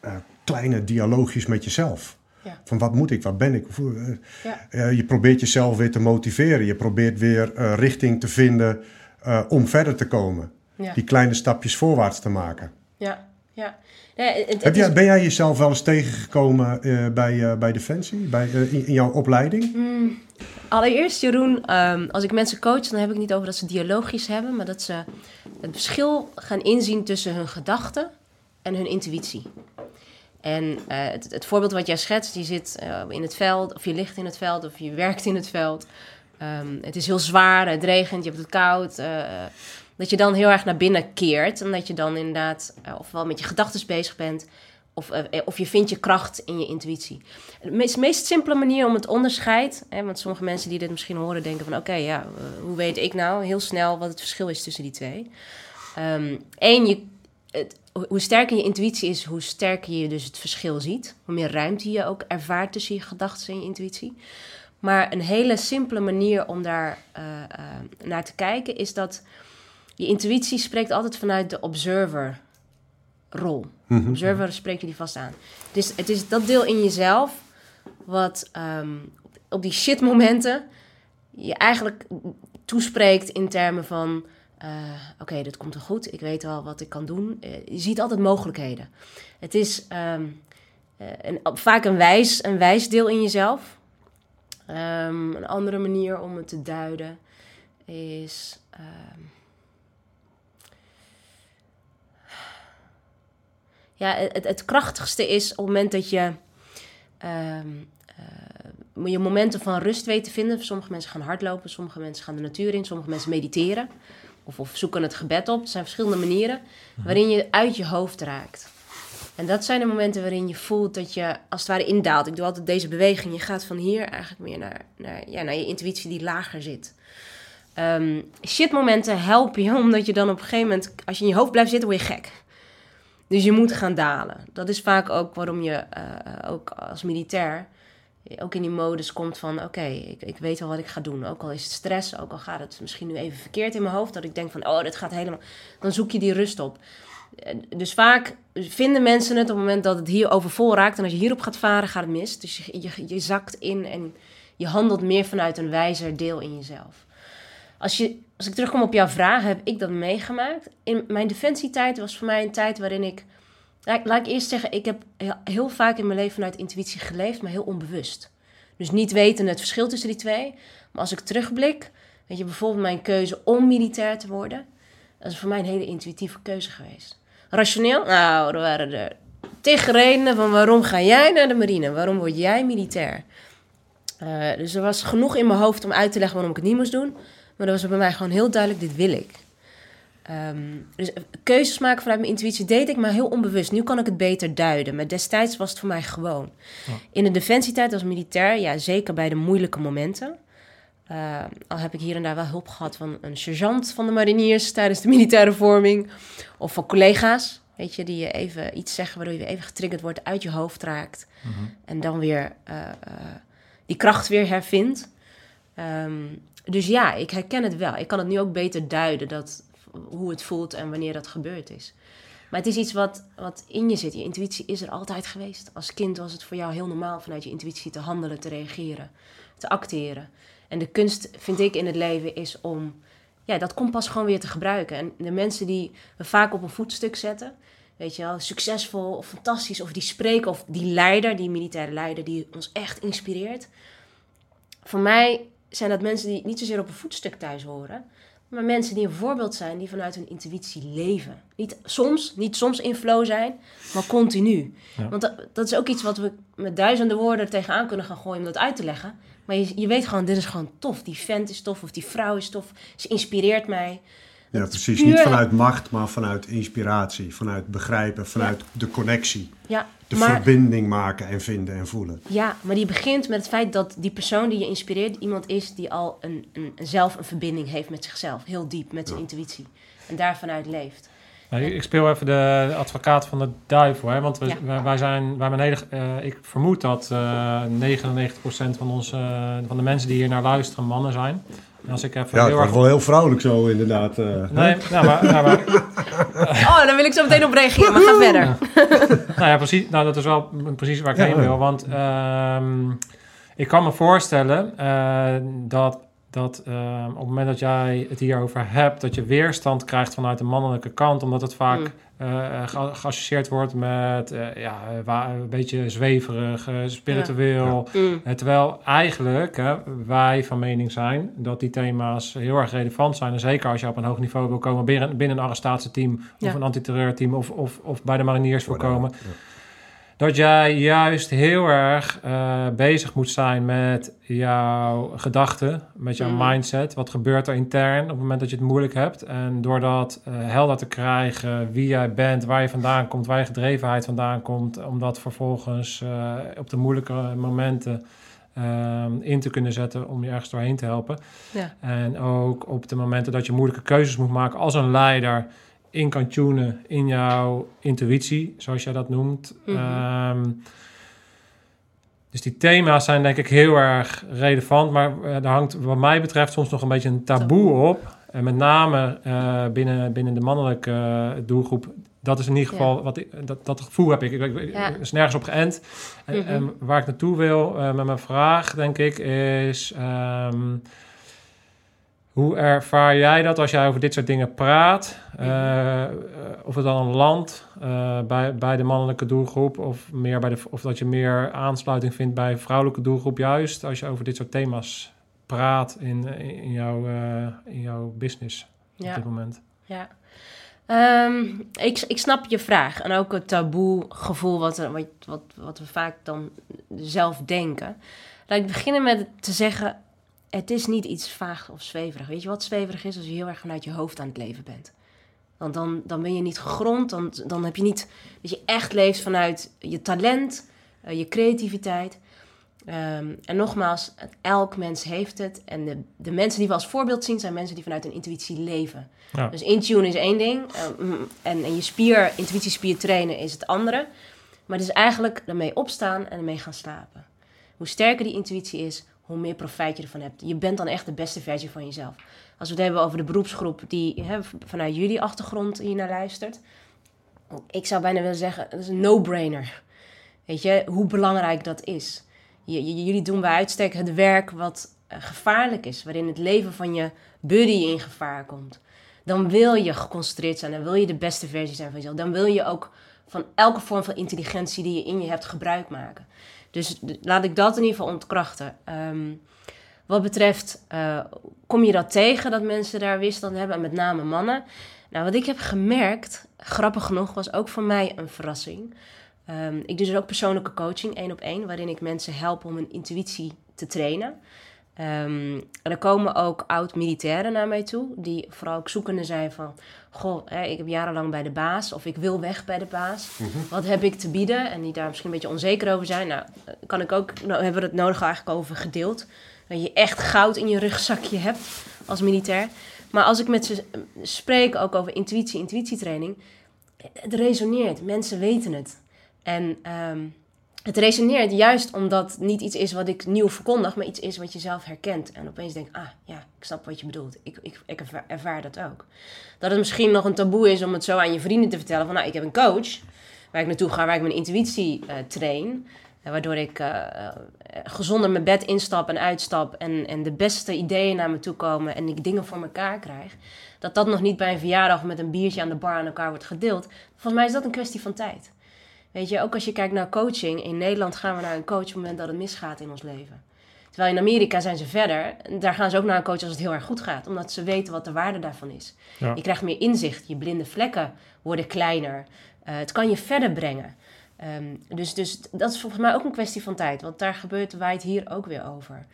eh, kleine dialoogjes met jezelf. Ja. Van wat moet ik, wat ben ik? Eh, Ja. eh, je probeert jezelf weer te motiveren. Je probeert weer eh, richting te vinden om verder te komen. Ja. Die kleine stapjes voorwaarts te maken. Ja. Ja. Nee, het- het Heb is- jij, ben jij jezelf wel eens tegengekomen bij, bij Defensie, bij, in, in jouw opleiding? Hmm. Allereerst, Jeroen, ehm, als ik mensen coach, dan heb ik niet over dat ze dialogisch hebben, maar dat ze het verschil gaan inzien tussen hun gedachten en hun intuïtie. En eh, het, het voorbeeld wat jij schetst, je zit eh, in het veld, of je ligt in het veld, of je werkt in het veld. Ehm, het is heel zwaar, het regent, je hebt het koud. eh, dat je dan heel erg naar binnen keert. En dat je dan inderdaad ofwel met je gedachten bezig bent, of, of je vindt je kracht in je intuïtie. De meest, meest simpele manier om het onderscheid, hè, want sommige mensen die dit misschien horen denken van oké, ja, hoe weet ik nou heel snel wat het verschil is tussen die twee? Eén, je, het, hoe sterker je intuïtie is, hoe sterker je dus het verschil ziet. Hoe meer ruimte je ook ervaart tussen je gedachten en je intuïtie. Maar een hele simpele manier om daar eh, eh, naar te kijken is dat je intuïtie spreekt altijd vanuit de observer rol. Observer spreekt je die vast aan. Dus het is dat deel in jezelf wat ehm, op die shit momenten je eigenlijk toespreekt in termen van eh, oké, dit komt wel goed, ik weet wel wat ik kan doen. Eh, je ziet altijd mogelijkheden. Het is ehm, eh, een, vaak een wijs, een wijs deel in jezelf. Ehm, een andere manier om het te duiden is. ehm, ja, het, het krachtigste is op het moment dat je je momenten van rust weet te vinden. Sommige mensen gaan hardlopen, sommige mensen gaan de natuur in, sommige mensen mediteren. Of, of zoeken het gebed op. Er zijn verschillende manieren waarin je uit je hoofd raakt. En dat zijn de momenten waarin je voelt dat je als het ware indaalt. Ik doe altijd deze beweging. Je gaat van hier eigenlijk meer naar, naar, ja, naar je intuïtie die lager zit. Ehm shitmomenten helpen je omdat je dan op een gegeven moment, als je in je hoofd blijft zitten, word je gek. Dus je moet gaan dalen. Dat is vaak ook waarom je eh, ook als militair ook in die modus komt van... oké, ik, ik weet wel wat ik ga doen. Ook al is het stress, ook al gaat het misschien nu even verkeerd in mijn hoofd... dat ik denk van, oh, dit gaat helemaal... dan zoek je die rust op. Eh, Dus vaak vinden mensen het op het moment dat het hier overvol raakt... en als je hierop gaat varen, gaat het mis. Dus je, je, je zakt in en je handelt meer vanuit een wijzer deel in jezelf. Als, je, als ik terugkom op jouw vraag, heb ik dat meegemaakt. In mijn defensietijd was voor mij een tijd waarin ik... Laat, ik eerst zeggen, ik heb heel, vaak in mijn leven vanuit intuïtie geleefd, maar heel onbewust. Dus niet weten het verschil tussen die twee. Maar als ik terugblik, weet je, bijvoorbeeld mijn keuze om militair te worden, dat is voor mij een hele intuïtieve keuze geweest. Rationeel? Nou, er waren er tig redenen van waarom ga jij naar de marine? Waarom word jij militair? Uh, dus er was genoeg in mijn hoofd om uit te leggen waarom ik het niet moest doen. Maar dat was bij mij gewoon heel duidelijk, dit wil ik. Um, dus keuzes maken vanuit mijn intuïtie deed ik, maar heel onbewust. Nu kan ik het beter duiden, maar destijds was het voor mij gewoon. In de defensietijd als militair, ja, zeker bij de moeilijke momenten. Uh, al heb ik hier en daar wel hulp gehad van een sergeant van de mariniers tijdens de militaire vorming. Of van collega's, weet je, die je even iets zeggen waardoor je weer even getriggerd wordt, uit je hoofd raakt. -huh. En dan weer uh, die kracht weer hervindt. Um, dus ja, ik herken het wel. Ik kan het nu ook beter duiden, dat, hoe het voelt en wanneer dat gebeurd is. Maar het is iets wat, wat in je zit. Je intuïtie is er altijd geweest. Als kind was het voor jou heel normaal vanuit je intuïtie te handelen, te reageren, te acteren. En de kunst, vind ik, in het leven is om ja, dat kompas gewoon weer te gebruiken. En de mensen die we vaak op een voetstuk zetten, weet je wel, succesvol of fantastisch, of die spreken, of die leider, die militaire leider, die ons echt inspireert. Voor mij zijn dat mensen die niet zozeer op een voetstuk thuis horen, maar mensen die een voorbeeld zijn, die vanuit hun intuïtie leven. Niet soms, niet soms in flow zijn, maar continu. Ja. Want dat, dat, is ook iets wat we met duizenden woorden tegenaan kunnen gaan gooien om dat uit te leggen. Maar je, je weet gewoon, dit is gewoon tof. Die vent is tof of die vrouw is tof. Ze inspireert mij. Ja, dat precies. Puur... Niet vanuit macht, maar vanuit inspiratie. Vanuit begrijpen, vanuit ja. de connectie. Ja, de maar, verbinding maken en vinden en voelen. Ja, maar die begint met het feit dat die persoon die je inspireert... iemand is die al een, een, zelf een verbinding heeft met zichzelf. Heel diep, met zijn ja. intuïtie. En daar vanuit leeft. Nou, ik speel even de advocaat van de duivel. Hè? Want we, ja. wij, wij zijn, wij beneden, uh, ik vermoed dat uh, 99% van, ons, uh, van de mensen die hier naar luisteren mannen zijn. Als ik even ja, heel het erg... wel heel vrouwelijk zo inderdaad. Uh, nee, *laughs* nou, maar, nou, maar... oh, daar wil ik zo meteen op reageren, maar ga verder. nou ja, precies. Nou, dat is wel precies waar ik ja, heen wil. Want uh, ik kan me voorstellen uh, dat, dat uh, op het moment dat jij het hierover hebt, dat je weerstand krijgt vanuit de mannelijke kant, omdat het vaak mm. Eh, ge- geassocieerd wordt met eh, ja, een beetje zweverig, eh, spiritueel. Mm. Terwijl eigenlijk hè, wij van mening zijn dat die thema's heel erg relevant zijn. En zeker als je op een hoog niveau wil komen binnen, binnen een arrestatieteam Ja. of een antiterreurteam of, of, of bij de mariniers wil komen. Ja. Dat jij juist heel erg eh, bezig moet zijn met jouw gedachten, met jouw Mhm. mindset. Wat gebeurt er intern op het moment dat je het moeilijk hebt? En door dat eh, helder te krijgen wie jij bent, waar je vandaan komt, waar je gedrevenheid vandaan komt, om dat vervolgens eh, op de moeilijke momenten in te kunnen zetten om je ergens doorheen te helpen. Ja. En ook op de momenten dat je moeilijke keuzes moet maken als een leider in kan tunen in jouw intuïtie, zoals jij dat noemt. Mhm. Ehm, dus die thema's zijn denk ik heel erg relevant, maar eh, er hangt wat mij betreft soms nog een beetje een taboe op. En met name eh, binnen, binnen de mannelijke eh, doelgroep. Dat is in ieder geval, wat ik, dat, dat gevoel heb ik. Ik, ik, ik- Ja. is nergens op geënt. En, Mhm. en waar ik naartoe wil eh, met mijn vraag, denk ik, is... ehm, hoe ervaar jij dat als jij over dit soort dingen praat? Eh, eh, of het dan een land eh, bij, bij de mannelijke doelgroep, of, meer bij de, of dat je meer aansluiting vindt bij vrouwelijke doelgroep, juist als je over dit soort thema's praat in, in, jouw, in jouw business op Ja. dit moment. Ja. Ehm, ik, ik snap je vraag. En ook het taboe gevoel wat, wat, wat, wat we vaak dan zelf denken. Laat ik beginnen met te zeggen... het is niet iets vaag of zweverig. Weet je wat zweverig is? Als je heel erg vanuit je hoofd aan het leven bent. Want dan, dan ben je niet gegrond. Dan, dan heb je niet dat je echt leeft vanuit je talent, eh, je creativiteit. Ehm, en nogmaals, elk mens heeft het. En de, de mensen die we als voorbeeld zien... zijn mensen die vanuit hun intuïtie leven. Ja. Dus intune is één ding. eh, mm, en, en je spier, intuïtiespier trainen is het andere. Maar het is eigenlijk ermee opstaan en ermee gaan slapen. Hoe sterker die intuïtie is, hoe meer profijt je ervan hebt. Je bent dan echt de beste versie van jezelf. Als we het hebben over de beroepsgroep die hè, vanuit jullie achtergrond hier naar luistert. Ik zou bijna willen zeggen, dat is een no-brainer. Weet je, hoe belangrijk dat is. Jullie doen bij uitstek het werk wat eh, gevaarlijk is. Waarin het leven van je buddy in gevaar komt. Dan wil je geconcentreerd zijn. Dan wil je de beste versie zijn van jezelf. Dan wil je ook van elke vorm van intelligentie die je in je hebt gebruik maken. Dus laat ik dat in ieder geval ontkrachten. Ehm, wat betreft, eh, kom je dat tegen dat mensen daar weerstand hebben, en met name mannen? Nou, wat ik heb gemerkt, grappig genoeg, was ook voor mij een verrassing. Ehm, ik doe dus ook persoonlijke coaching, één op één, waarin ik mensen help om hun intuïtie te trainen. Ehm, en er komen ook oud-militairen naar mij toe, die vooral ook zoekende zijn van... Goh, hè, ik heb jarenlang bij de baas, of ik wil weg bij de baas. Wat heb ik te bieden? En die daar misschien een beetje onzeker over zijn. Nou, eh, kan ik ook, nou hebben we het nodig eigenlijk over gedeeld. Dat je echt goud in je rugzakje hebt als militair. Maar als ik met ze eh, spreek, ook over intuïtie, intuïtietraining... Het resoneert, mensen weten het. En ehm, het resoneert juist omdat het niet iets is wat ik nieuw verkondig, maar iets is wat je zelf herkent. En opeens denk ah ja, ik snap wat je bedoelt. Ik, ik, ik ervaar, dat ook. Dat het misschien nog een taboe is om het zo aan je vrienden te vertellen van nou, ik heb een coach waar ik naartoe ga, waar ik mijn intuïtie eh, train. Eh, waardoor ik eh, gezonder mijn bed instap en uitstap en, en de beste ideeën naar me toe komen en ik dingen voor elkaar krijg. Dat dat nog niet bij een verjaardag met een biertje aan de bar aan elkaar wordt gedeeld. Volgens mij is dat een kwestie van tijd. Weet je, ook als je kijkt naar coaching. In Nederland gaan we naar een coach op het moment dat het misgaat in ons leven. Terwijl in Amerika zijn ze verder. Daar gaan ze ook naar een coach als het heel erg goed gaat. Omdat ze weten wat de waarde daarvan is. Ja. Je krijgt meer inzicht. Je blinde vlekken worden kleiner. Eh, het kan je verder brengen. Ehm, dus, dus dat is volgens mij ook een kwestie van tijd. Want daar gebeurt waait hier ook weer over.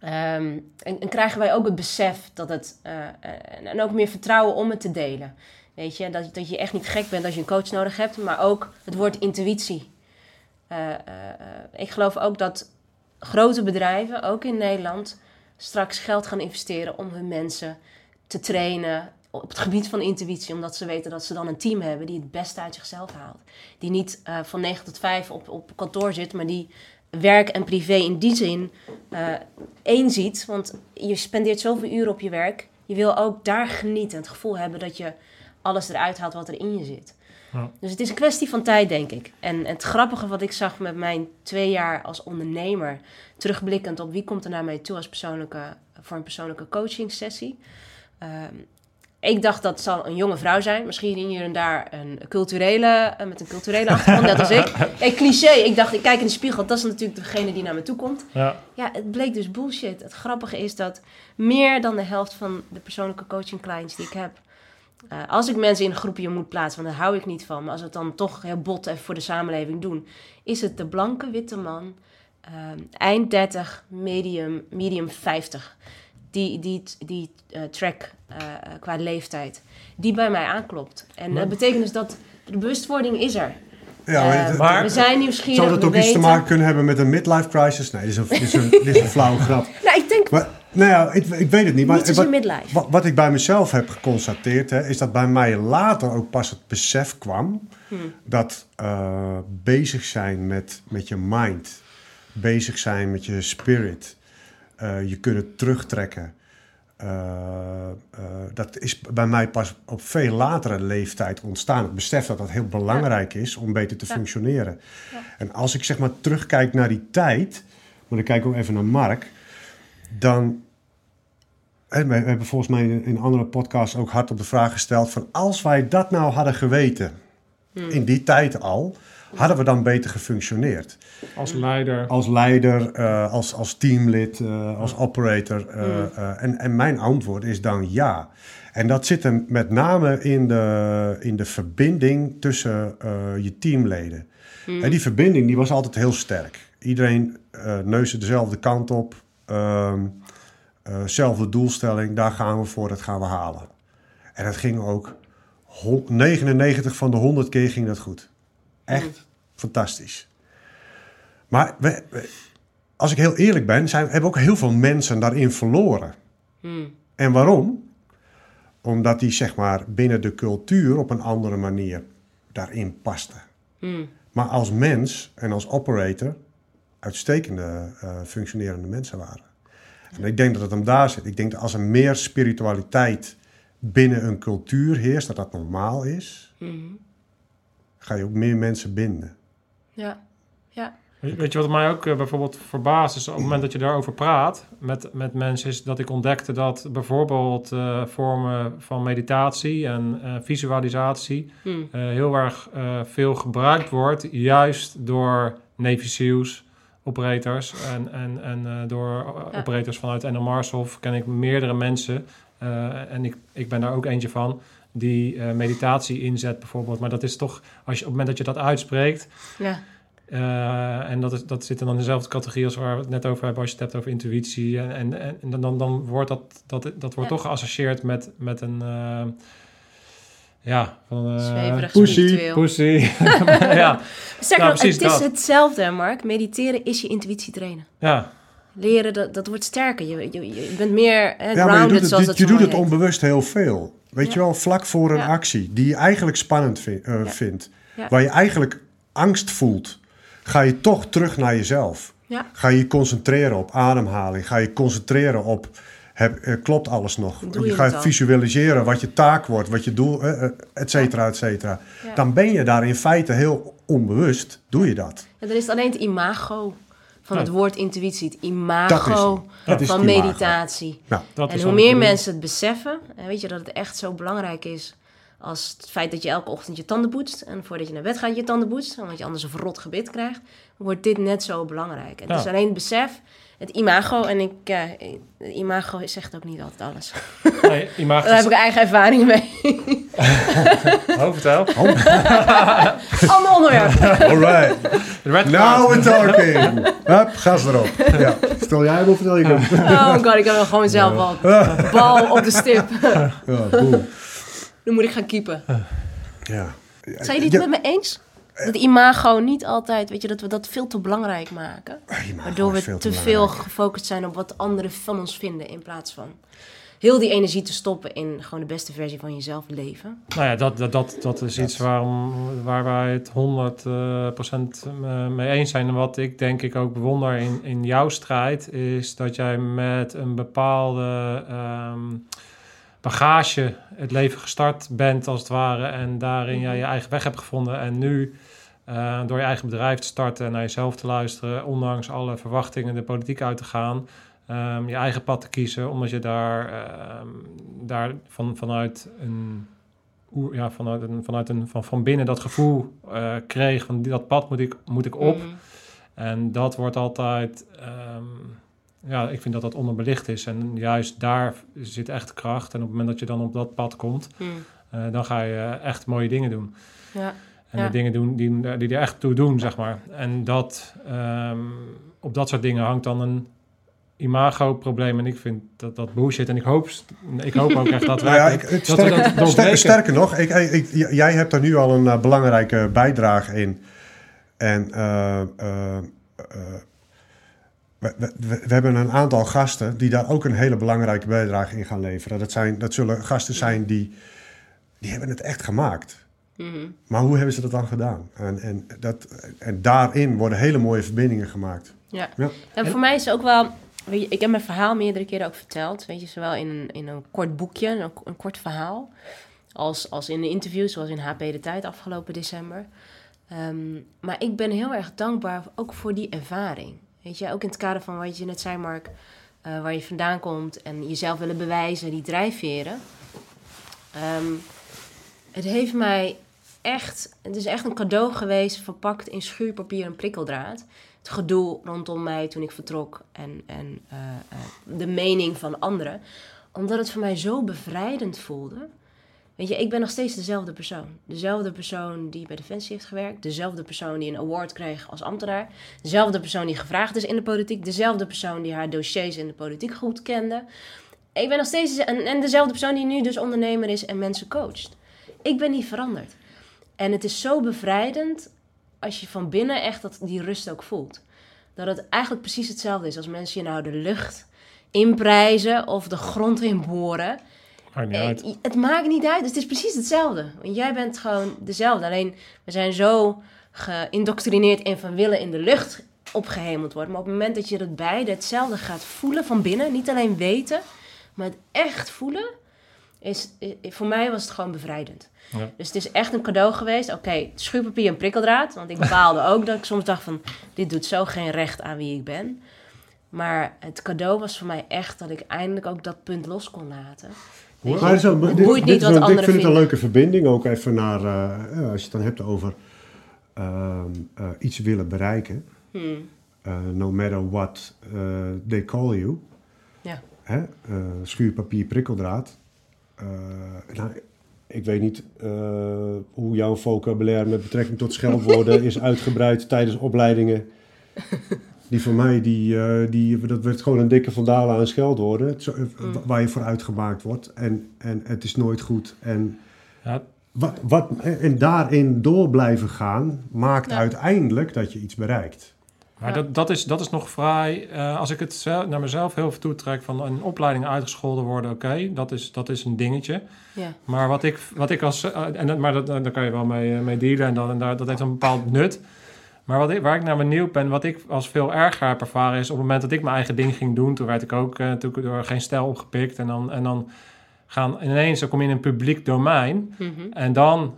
Ehm, en, en krijgen wij ook het besef dat het... eh, en, en ook meer vertrouwen om het te delen. Weet je, dat, dat je echt niet gek bent als je een coach nodig hebt. Maar ook het woord intuïtie. Eh, eh, eh, ik geloof ook dat grote bedrijven, ook in Nederland, straks geld gaan investeren om hun mensen te trainen op het gebied van intuïtie. Omdat ze weten dat ze dan een team hebben die het beste uit zichzelf haalt. Die niet van 9 tot 5 op, op kantoor zit, maar die werk en privé in die zin één ziet. Want je spendeert zoveel uren op je werk. Je wil ook daar genieten. Het gevoel hebben dat je alles eruit haalt wat er in je zit. Ja. Dus het is een kwestie van tijd, denk ik. En het grappige wat ik zag met mijn twee jaar als ondernemer, terugblikkend op wie komt er naar mij toe als persoonlijke, voor een persoonlijke coaching sessie. Ehm, ik dacht dat zal een jonge vrouw zijn. Misschien hier en daar een culturele, eh, met een culturele achtergrond, net als ik. *laughs* Hey, cliché. Ik dacht, ik kijk in de spiegel. Dat is natuurlijk degene die naar me toe komt. Ja. Ja, het bleek dus bullshit. Het grappige is dat meer dan de helft van de persoonlijke coaching clients die ik heb... eh, als ik mensen in een groepje moet plaatsen, want daar hou ik niet van... maar als we het dan toch heel bot even voor de samenleving doen... is het de blanke witte man, eh, eind 30, medium, medium 50... Die, die, die eh, track eh, qua leeftijd, die bij mij aanklopt. En dat betekent dus dat de bewustwording is er. Ja, maar het- maar- we zijn nieuwsgierig, zou dat ook iets te maken kunnen hebben met een midlife crisis? Nee, dit is een, dit is een, dit is een *laughs* flauwe grap. Nou, ik denk Maar, nou ja, ik, ik weet het niet. Maar niet wat, midlife. wat, wat ik bij mezelf heb geconstateerd, hè, is dat bij mij later ook pas het besef kwam dat eh, bezig zijn met, met je mind, bezig zijn met je spirit, eh, je kunnen terugtrekken. eh, dat is bij mij pas op veel latere leeftijd ontstaan. Het besef dat dat heel belangrijk is om beter te functioneren. En als ik zeg maar terugkijk naar die tijd, maar dan kijk ik ook even naar Mark, dan. hè, We hebben volgens mij in andere podcasts ook hard op de vraag gesteld: van als wij dat nou hadden geweten, in die tijd al, hadden we dan beter gefunctioneerd? Als leider. Als leider, eh, als, als teamlid, eh, als operator. eh, eh, en, en mijn antwoord is dan ja. En dat zit hem met name in de, in de verbinding tussen eh, je teamleden. En die verbinding die was altijd heel sterk. Iedereen eh neusde dezelfde kant op. ehm, eh, zelfde doelstelling, daar gaan we voor, dat gaan we halen. En dat ging ook, hon- 99 van de 100 keer ging dat goed. Echt fantastisch. Maar we, we- als ik heel eerlijk ben, zijn, hebben ook heel veel mensen daarin verloren. En waarom? Omdat die zeg maar binnen de cultuur op een andere manier daarin pasten. Maar als mens en als operator uitstekende eh, functionerende mensen waren. En ik denk dat het hem daar zit. Ik denk dat als er meer spiritualiteit binnen een cultuur heerst, dat dat normaal is, ga je ook meer mensen binden. Ja, ja. Weet je wat mij ook eh, bijvoorbeeld verbaast is op het moment dat je daarover praat met, met mensen, is dat ik ontdekte dat bijvoorbeeld eh, vormen van meditatie en eh, visualisatie Hmm. eh, heel erg eh, veel gebruikt wordt, juist door Navy SEALs, operators en, en, en eh, door Ja. operators vanuit NL Marshof ken ik meerdere mensen eh, en ik, ik ben daar ook eentje van die eh, meditatie inzet bijvoorbeeld. Maar dat is toch, als je, op het moment dat je dat uitspreekt, ja. en dat, is, dat zit dan in dezelfde categorie als waar we het net over hebben als je het hebt over intuïtie. En, en, en dan, dan, wordt dat, dat, dat wordt Ja. toch geassocieerd met, met een. Ja, van. eh, Zweverig, Pussy. Pussy. *laughs* ja, *laughs* Nou, precies het is dat. hetzelfde, Mark. Mediteren is je intuïtie trainen. ja, Leren, dat, dat wordt sterker. Je, je, je bent meer hè, Ja, maar je grounded, doet het, zoals je, doet het onbewust heel veel. Weet Ja. je wel, vlak voor een Ja. actie die je eigenlijk spannend eh, Ja. vindt, Ja. waar je eigenlijk angst voelt, ga je toch terug naar jezelf. Ja. Ga je je concentreren op ademhaling, ga je concentreren op, heb, eh, klopt alles nog? Doe je je gaat visualiseren wat je taak wordt, wat je doel, eh, eh, et cetera, et cetera. Ja. Dan ben je daar in feite heel onbewust, doe je dat. Ja, dan is het alleen het imago van Ja. het woord intuïtie. Het imago hem. Dat is van het imago. meditatie. Nou, dat en is hoe meer bedoel. mensen het beseffen, en weet je dat het echt zo belangrijk is als het feit dat je elke ochtend je tanden poetst en voordat je naar bed gaat je tanden poetst, omdat je anders een verrot gebit krijgt, wordt dit net zo belangrijk. En Het is alleen het besef, het imago, en ik, ja, het imago zegt ook niet altijd alles. Nee, je mag Daar heb ik eigen ervaring mee. *laughs* Oh, vertel. *laughs* *laughs* Ander onderwerp. alright. Now we're talking. Hup, gas erop. Ja. Stel jij hem of vertel ik hem? Oh god, ik heb wel gewoon zelf al bal op de stip. Ja, moet ik gaan keepen. Ja. Zijn jullie het Ja. met me eens? Dat imago niet altijd, weet je, dat we dat veel te belangrijk maken. Imago Waardoor we veel te te veel gefocust zijn op wat anderen van ons vinden. In plaats van heel die energie te stoppen in gewoon de beste versie van jezelf leven. Nou ja, dat, dat, dat, dat is iets waarom, waar wij het 100% mee eens zijn. En wat ik denk ik ook bewonder in, in jouw strijd, is dat jij met een bepaalde ehm, bagage het leven gestart bent, als het ware. En daarin jij je eigen weg hebt gevonden. En nu, eh, door je eigen bedrijf te starten en naar jezelf te luisteren, ondanks alle verwachtingen de politiek uit te gaan. ehm, je eigen pad te kiezen, omdat je daar, ehm, daar van, vanuit een ja, vanuit een, vanuit een van, van binnen dat gevoel eh, kreeg van dat pad moet ik, moet ik op. Mhm. En dat wordt altijd, ehm, ja, ik vind dat dat onderbelicht is. En juist daar zit echt kracht. En op het moment dat je dan op dat pad komt, Mhm. eh, dan ga je echt mooie dingen doen. Ja. En Ja. de dingen doen die, die er echt toe doen, zeg maar. En dat, ehm, op dat soort dingen hangt dan een imago-probleem. En ik vind dat dat bullshit. En ik hoop, ik hoop ook echt dat *laughs* Nou ja, wij... ik, ik- dat we sterker, dat ster- doorbreken. sterker nog, ik, ik, jij hebt er nu al een eh, belangrijke bijdrage in. En eh, eh, eh, we, we, we hebben een aantal gasten die daar ook een hele belangrijke bijdrage in gaan leveren. Dat, zijn, dat zullen gasten zijn die, die hebben het echt gemaakt. Mhm. Maar hoe hebben ze dat dan gedaan? En, en, dat, en daarin worden hele mooie verbindingen gemaakt. Ja. Ja. En voor mij is het ook wel... Weet je, ik heb mijn verhaal meerdere keren ook verteld. Weet je, zowel in een, in een kort boekje, een, een kort verhaal... Als, als in de interviews, zoals in HP De Tijd afgelopen december. Ehm, maar ik ben heel erg dankbaar ook voor die ervaring. Weet je, ook in het kader van wat je net zei, Mark... eh, waar je vandaan komt en jezelf willen bewijzen, die drijfveren. Ehm, het heeft mij echt... Het is echt een cadeau geweest, verpakt in schuurpapier en prikkeldraad het gedoe rondom mij toen ik vertrok en, en eh, eh, de mening van anderen. Omdat het voor mij zo bevrijdend voelde. Weet je, ik ben nog steeds dezelfde persoon. Dezelfde persoon die bij Defensie heeft gewerkt. Dezelfde persoon die een award kreeg als ambtenaar. Dezelfde persoon die gevraagd is in de politiek. Dezelfde persoon die haar dossiers in de politiek goed kende. Ik ben nog steeds... En, en dezelfde persoon die nu dus ondernemer is en mensen coacht. Ik ben niet veranderd. En het is zo bevrijdend als je van binnen echt dat, die rust ook voelt. Dat het eigenlijk precies hetzelfde is als mensen je nou de lucht inprijzen of de grond inboren. Maakt niet Eh, uit. Het maakt niet uit. Het is precies hetzelfde. Want jij bent gewoon dezelfde. Alleen we zijn zo geïndoctrineerd in van willen in de lucht opgehemeld worden. Maar op het moment dat je dat beide hetzelfde gaat voelen van binnen, niet alleen weten, maar het echt voelen, is, voor mij was het gewoon bevrijdend. Ja. Dus het is echt een cadeau geweest. Oké, schuurpapier en prikkeldraad. Want ik bepaalde ook dat ik soms dacht van... dit doet zo geen recht aan wie ik ben. Maar het cadeau was voor mij echt dat ik eindelijk ook dat punt los kon laten. Maar dit- boeit dit niet wat anderen Ik vind het een leuke verbinding ook even naar, eh, ja, als je het dan hebt over ehm, eh, iets willen bereiken. Hmm. eh, no matter what eh, they call you. Ja. Hè? eh, schuurpapier, prikkeldraad. Eh, nou, ik weet niet eh, hoe jouw vocabulaire met betrekking tot scheldwoorden *laughs* is uitgebreid tijdens opleidingen. Die van mij, die, eh, die, dat werd gewoon een dikke vandalen aan scheldwoorden. Zo- Mm. Waar je voor uitgemaakt wordt. En, en het is nooit goed. En, Ja, wat, wat, en daarin door blijven gaan, maakt Ja. uiteindelijk dat je iets bereikt. Maar Ja. dat, dat, is, dat is nog vrij... eh, als ik het zelf, naar mezelf heel veel toetrek van een opleiding uitgescholden worden... oké, dat, is, dat is een dingetje. Ja. Maar wat ik, wat ik als... eh, en, dat- maar dat, daar kan je wel mee, eh, mee dealen en, dan, en daar, dat heeft een bepaald nut. Maar wat ik, waar ik naar benieuwd ben, wat ik als veel erger heb ervaren... is op het moment dat ik mijn eigen ding ging doen... toen werd ik ook eh, toen door geen stijl opgepikt. En dan, en dan gaan ineens, dan kom je in een publiek domein... Mhm. En dan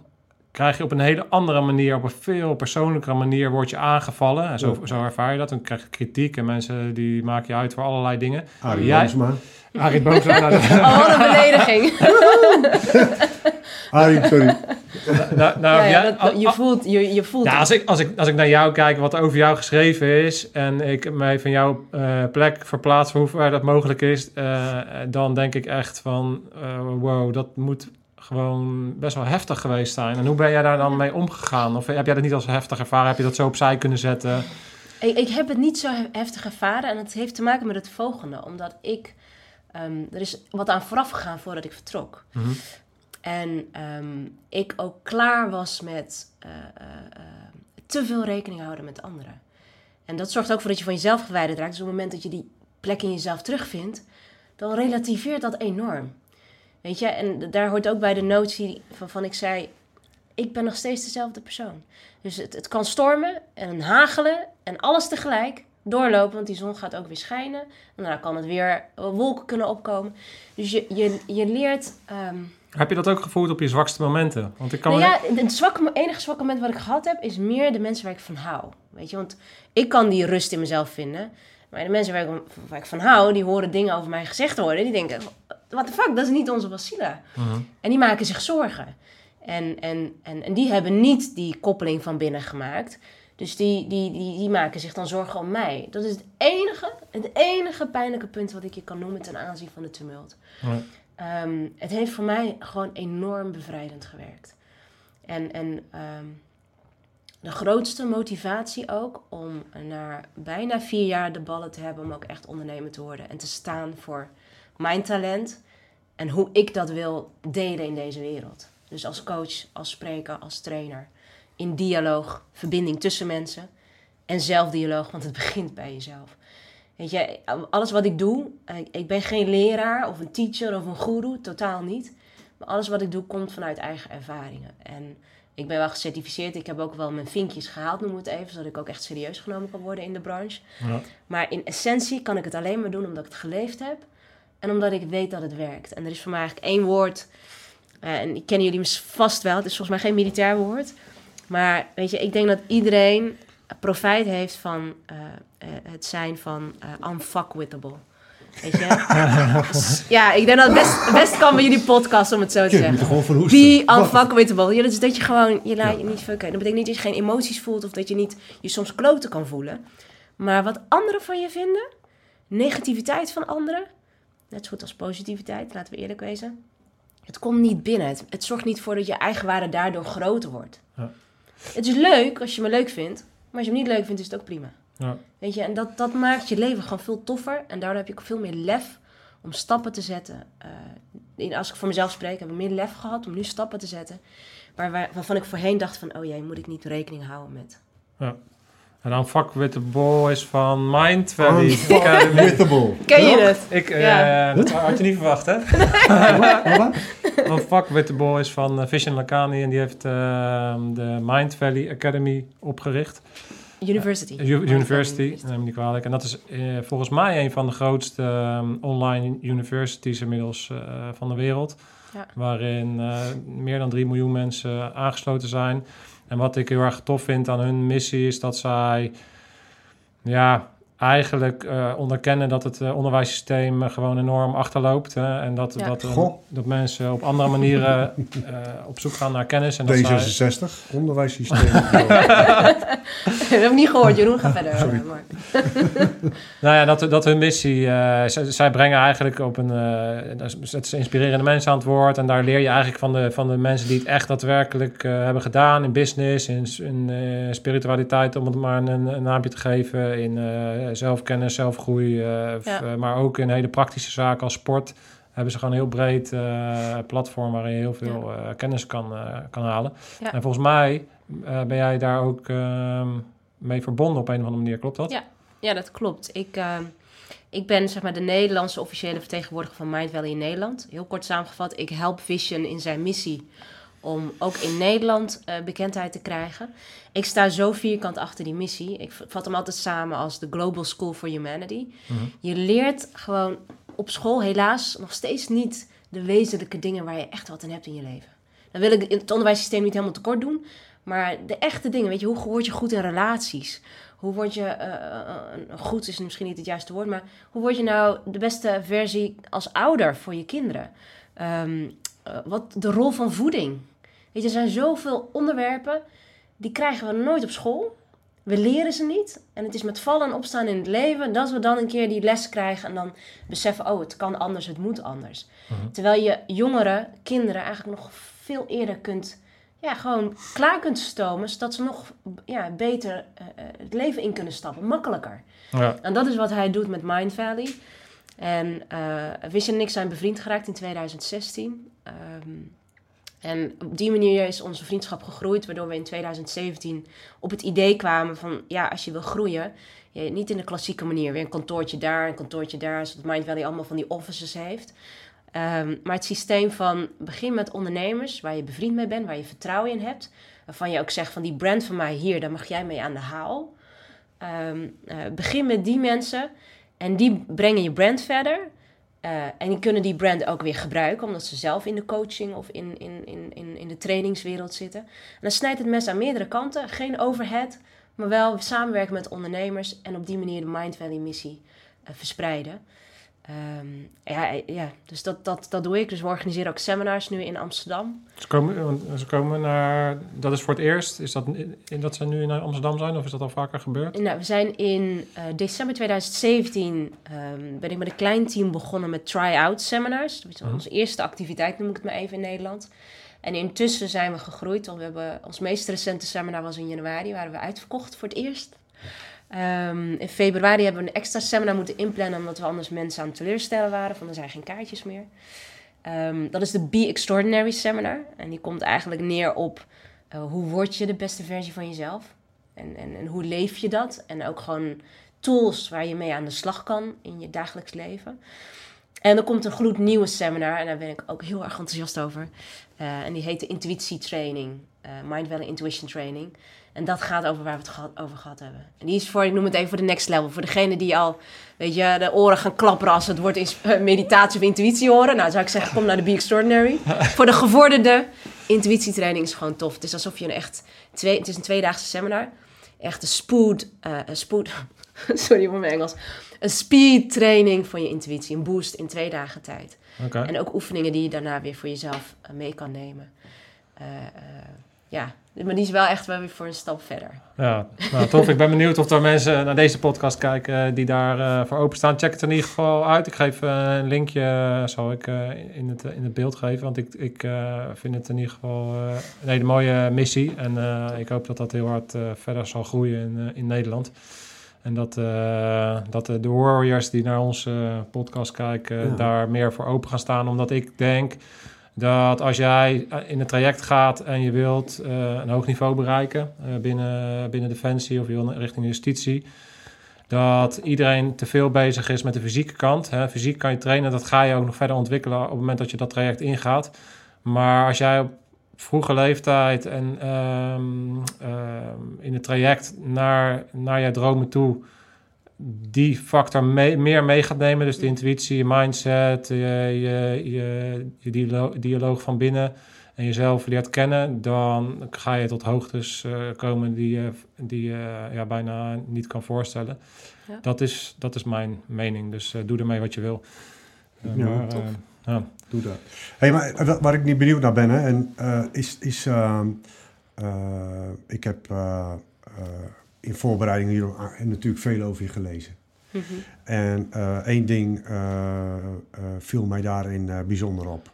krijg je op een hele andere manier, op een veel persoonlijkere manier, word je aangevallen. En zo, Ja. zo ervaar je dat. Dan krijg je kritiek en mensen die maken je uit voor allerlei dingen. Arie Jij- Boomsma. Arie Boomsma, nou, dat- Oh, wat een belediging. *laughs* Arie, sorry. nou, nou, ja, ja, ja, dat- je voelt, je, je voelt ja, als ik, als, ik, als ik naar jou kijk, wat over jou geschreven is... en ik mij van jouw eh, plek verplaats, voor hoe ver dat mogelijk is... eh, dan denk ik echt van, eh, wow, dat moet gewoon best wel heftig geweest zijn. En hoe ben jij daar dan mee omgegaan? Of heb jij dat niet als heftig ervaren? Heb je dat zo opzij kunnen zetten? Ik, ik heb het niet zo he- heftig ervaren en het heeft te maken met het volgende. Omdat ik... ehm, er is wat aan vooraf gegaan voordat ik vertrok. Mhm. En ehm, ik ook klaar was met eh, eh, eh, te veel rekening houden met anderen. En dat zorgt ook voor dat je van jezelf verwijderd raakt. Dus op het moment dat je die plek in jezelf terugvindt, dan relativeert dat enorm. Weet je, en daar hoort ook bij de notie van, van ik zei, ik ben nog steeds dezelfde persoon. Dus het, het kan stormen en hagelen en alles tegelijk doorlopen, want die zon gaat ook weer schijnen. En dan kan het weer eh, wolken kunnen opkomen. Dus je, je, je leert... ehm, Heb je dat ook gevoeld op je zwakste momenten? Want ik kan nou ja, het zwakke, enige zwakke moment wat ik gehad heb, is meer de mensen waar ik van hou. Weet je, want ik kan die rust in mezelf vinden. Maar de mensen waar ik, waar ik van hou, die horen dingen over mij gezegd worden. Die denken, what the fuck, dat is niet onze Wasila. En die maken zich zorgen. En, en, en, en die hebben niet die koppeling van binnen gemaakt. Dus die, die, die, die maken zich dan zorgen om mij. Dat is het enige, het enige pijnlijke punt wat ik je kan noemen ten aanzien van de tumult. Ehm, het heeft voor mij gewoon enorm bevrijdend gewerkt. En, en ehm, de grootste motivatie ook om na bijna vier jaar de ballen te hebben om ook echt ondernemer te worden en te staan voor mijn talent en hoe ik dat wil delen in deze wereld. Dus als coach, als spreker, als trainer. In dialoog, verbinding tussen mensen en zelfdialoog, want het *laughs* begint bij jezelf. Weet je, alles wat ik doe, ik- ik ben geen leraar of een teacher of een guru, totaal niet. Maar alles wat ik doe komt vanuit eigen ervaringen. En ik ben wel gecertificeerd, ik heb ook wel mijn vinkjes gehaald, noem het even, zodat ik ook echt serieus genomen kan worden in de branche. Ja. Maar in essentie kan ik het alleen maar doen omdat ik het geleefd heb en omdat ik weet dat het werkt. En er is voor mij eigenlijk één woord, eh, en ik ken jullie vast wel, het is volgens mij geen militair woord. Maar weet je, ik denk dat iedereen profijt heeft van eh, eh, het zijn van unfuckwithable. Weet je? ja, ik denk dat het best, best kan bij jullie podcast om het zo te Je moet zeggen. gewoon van hoesten. Be Wat? unfuckwittable. Ja, dat is dat je gewoon je laat je niet fucken. Dat betekent niet dat je geen emoties voelt of dat je niet je soms kloten kan voelen. Maar wat anderen van je vinden, negativiteit van anderen, net zo goed als positiviteit, laten we eerlijk wezen. Het komt niet binnen. Het, het zorgt niet voor dat je eigenwaarde daardoor groter wordt. Ja. Het is leuk als je me leuk vindt, maar als je me niet leuk vindt, is het ook prima. Ja. Weet je, en dat, dat maakt je leven gewoon veel toffer. En daardoor heb je ook veel meer lef om stappen te zetten. Eh, in- als ik voor mezelf spreek, heb ik meer lef gehad om nu stappen te zetten. Waar, waar- waarvan ik voorheen dacht van, oh jee, moet ik niet rekening houden met. En dan Fuck with the Boys van Mind Valley Academy. Unfuckwithable. Ken je het? Ik, eh, Ja. dat had je niet verwacht, hè? Van *laughs* *laughs* Fuck with the Boys van uh, Vision Lacani. En die heeft eh, de Mind Valley Academy opgericht. University. University, neem niet kwalijk. En dat is eh, volgens mij een van de grootste ehm, online universities inmiddels eh, van de wereld. Ja. Waarin eh, meer dan 3 miljoen mensen aangesloten zijn. En wat ik heel erg tof vind aan hun missie is dat zij ja, eigenlijk eh, onderkennen dat het eh, onderwijssysteem eh, gewoon enorm achterloopt. Hè, en dat, Ja. dat, dat mensen op andere manieren *laughs* eh, op zoek gaan naar kennis. En dat zij, D66, onderwijssysteem. *laughs* dat heb ik niet gehoord, Jeroen. Ga *laughs* verder. Sorry. Nou ja, dat, dat hun missie, eh, zij, zij brengen eigenlijk op een, eh dat is- het is inspirerende mensen aan het woord. En daar leer je eigenlijk van de, van de mensen die het echt daadwerkelijk eh, hebben gedaan in business, in, eh, spiritualiteit, om het maar een, een naampje te geven, in eh, zelfkennis, zelfgroei, eh, Ja. eh, maar ook in hele praktische zaken als sport. Hebben ze gewoon een heel breed eh, platform waarin je heel veel eh, kennis kan, eh, kan halen. Ja. En volgens mij eh, ben jij daar ook ehm, mee verbonden op een of andere manier, klopt dat? Ja. Ja, dat klopt. Ik, eh, ik ben zeg maar de Nederlandse officiële vertegenwoordiger van Mind Valley in Nederland. Heel kort samengevat, ik help Vision in zijn missie om ook in Nederland eh, bekendheid te krijgen. Ik sta zo vierkant achter die missie. Ik vat hem altijd samen als de Global School for Humanity. Mhm. Je leert gewoon op school helaas nog steeds niet de wezenlijke dingen waar je echt wat in hebt in je leven. Dan wil ik het onderwijssysteem niet helemaal tekort doen, maar de echte dingen, weet je, hoe word je goed in relaties? Hoe word je, eh, eh, goed is misschien niet het juiste woord, maar hoe word je nou de beste versie als ouder voor je kinderen? Ehm, eh, wat de rol van voeding. Weet je, er zijn zoveel onderwerpen, die krijgen we nooit op school. We leren ze niet. En het is met vallen en opstaan in het leven dat we dan een keer die les krijgen en dan beseffen, oh, het kan anders, het moet anders. Terwijl je jongeren, kinderen eigenlijk nog veel eerder kunt, ja, gewoon klaar kunt stomen, zodat ze nog ja, beter eh, eh, het leven in kunnen stappen, makkelijker. Ja. En dat is wat hij doet met Mind Valley. En eh Vision en ik zijn bevriend geraakt in 2016. Ehm, en op die manier is onze vriendschap gegroeid, waardoor we in 2017 op het idee kwamen van, ja, als je wil groeien, niet in de klassieke manier, weer een kantoortje daar, een kantoortje daar, zodat Mind Valley allemaal van die offices heeft. Ehm, maar het systeem van begin met ondernemers, waar je bevriend mee bent, waar je vertrouwen in hebt, waarvan je ook zegt van die brand van mij hier, daar mag jij mee aan de haal. Ehm, eh, begin met die mensen en die brengen je brand verder. Eh, en die kunnen die brand ook weer gebruiken, omdat ze zelf in de coaching of in, in, in, in, in de trainingswereld zitten. En dan snijdt het mes aan meerdere kanten. Geen overhead, maar wel samenwerken met ondernemers en op die manier de Mind Valley missie eh, verspreiden. Ehm, ja, ja, dus dat, dat, dat doe ik. Dus we organiseren ook seminars nu in Amsterdam. Ze komen, want ze komen naar, dat is voor het eerst. Is dat, in- dat ze nu naar Amsterdam zijn of is dat al vaker gebeurd? Nou, we zijn in eh, december 2017 ehm, ben ik met een klein team begonnen met try-out seminars. Dat is Mhm. onze eerste activiteit, noem ik het maar even in Nederland. En intussen zijn we gegroeid. Want we hebben, ons meest recente seminar was in januari, waren we uitverkocht voor het eerst. Ehm, in februari hebben we een extra seminar moeten inplannen, omdat we anders mensen aan het teleurstellen waren. Van er zijn geen kaartjes meer. Ehm, dat is de Be Extraordinary Seminar. En die komt eigenlijk neer op eh, hoe word je de beste versie van jezelf? En, en, en hoe leef je dat? En ook gewoon tools waar je mee aan de slag kan in je dagelijks leven. En er komt een gloednieuwe seminar en daar ben ik ook heel erg enthousiast over. Eh, en die heet de Intuïtie Training, eh Mind Valley Intuition Training. En dat gaat over waar we het gehad- over gehad hebben. En die is voor, ik noem het even voor de next level. Voor degene die al, weet je, de oren gaan klapperen als het woord ins- eh, meditatie of intuïtie horen. Nou, zou ik zeggen, kom naar de Be Extraordinary. *laughs* voor de gevorderde intuïtietraining is gewoon tof. Het is alsof je een echt, twee, het is een tweedaagse seminar. Echt een spoed, eh, een spoed, *laughs* sorry voor mijn Engels. Een speed training van je intuïtie. Een boost in twee dagen tijd. Oké. En ook oefeningen die je daarna weer voor jezelf eh, mee kan nemen. Ja, maar die is wel echt wel weer voor een stap verder. Ja, nou tof. Ik ben benieuwd of er mensen naar deze podcast kijken die daar eh, voor openstaan. Check het in ieder geval uit. Ik geef eh, een linkje, eh, zal ik eh, in, het, in het beeld geven. Want ik, ik eh, vind het in ieder geval eh, een hele mooie missie. En eh, ik hoop dat dat heel hard eh, verder zal groeien in, eh, in Nederland. En dat, eh, dat de, de warriors die naar onze podcast kijken Ja. daar meer voor open gaan staan. Omdat ik denk dat als jij eh, in het traject gaat en je wilt eh, een hoog niveau bereiken eh, binnen, binnen Defensie of je richting justitie, dat iedereen te veel bezig is met de fysieke kant. Hè. Fysiek kan je trainen, dat ga je ook nog verder ontwikkelen op het moment dat je dat traject ingaat. Maar als jij op vroege leeftijd en ehm, ehm, in het traject naar, naar je dromen toe die factor mee- meer mee gaat nemen. Dus de intuïtie, je mindset, je, je, je, je dialo- dialoog van binnen en jezelf leert kennen, dan ga je tot hoogtes eh, komen die je die je ja, bijna niet kan voorstellen. Ja. Dat, is, dat is mijn mening, dus eh, doe ermee wat je wil. Eh, Ja, maar, eh, ja. Doe dat. Hey, maar eh, wa- waar ik niet benieuwd naar ben, hè, en, eh, is, is ehm, eh, ik heb eh, eh, in voorbereiding hier natuurlijk veel over je gelezen. En eh, één ding eh, eh, viel mij daarin bijzonder op.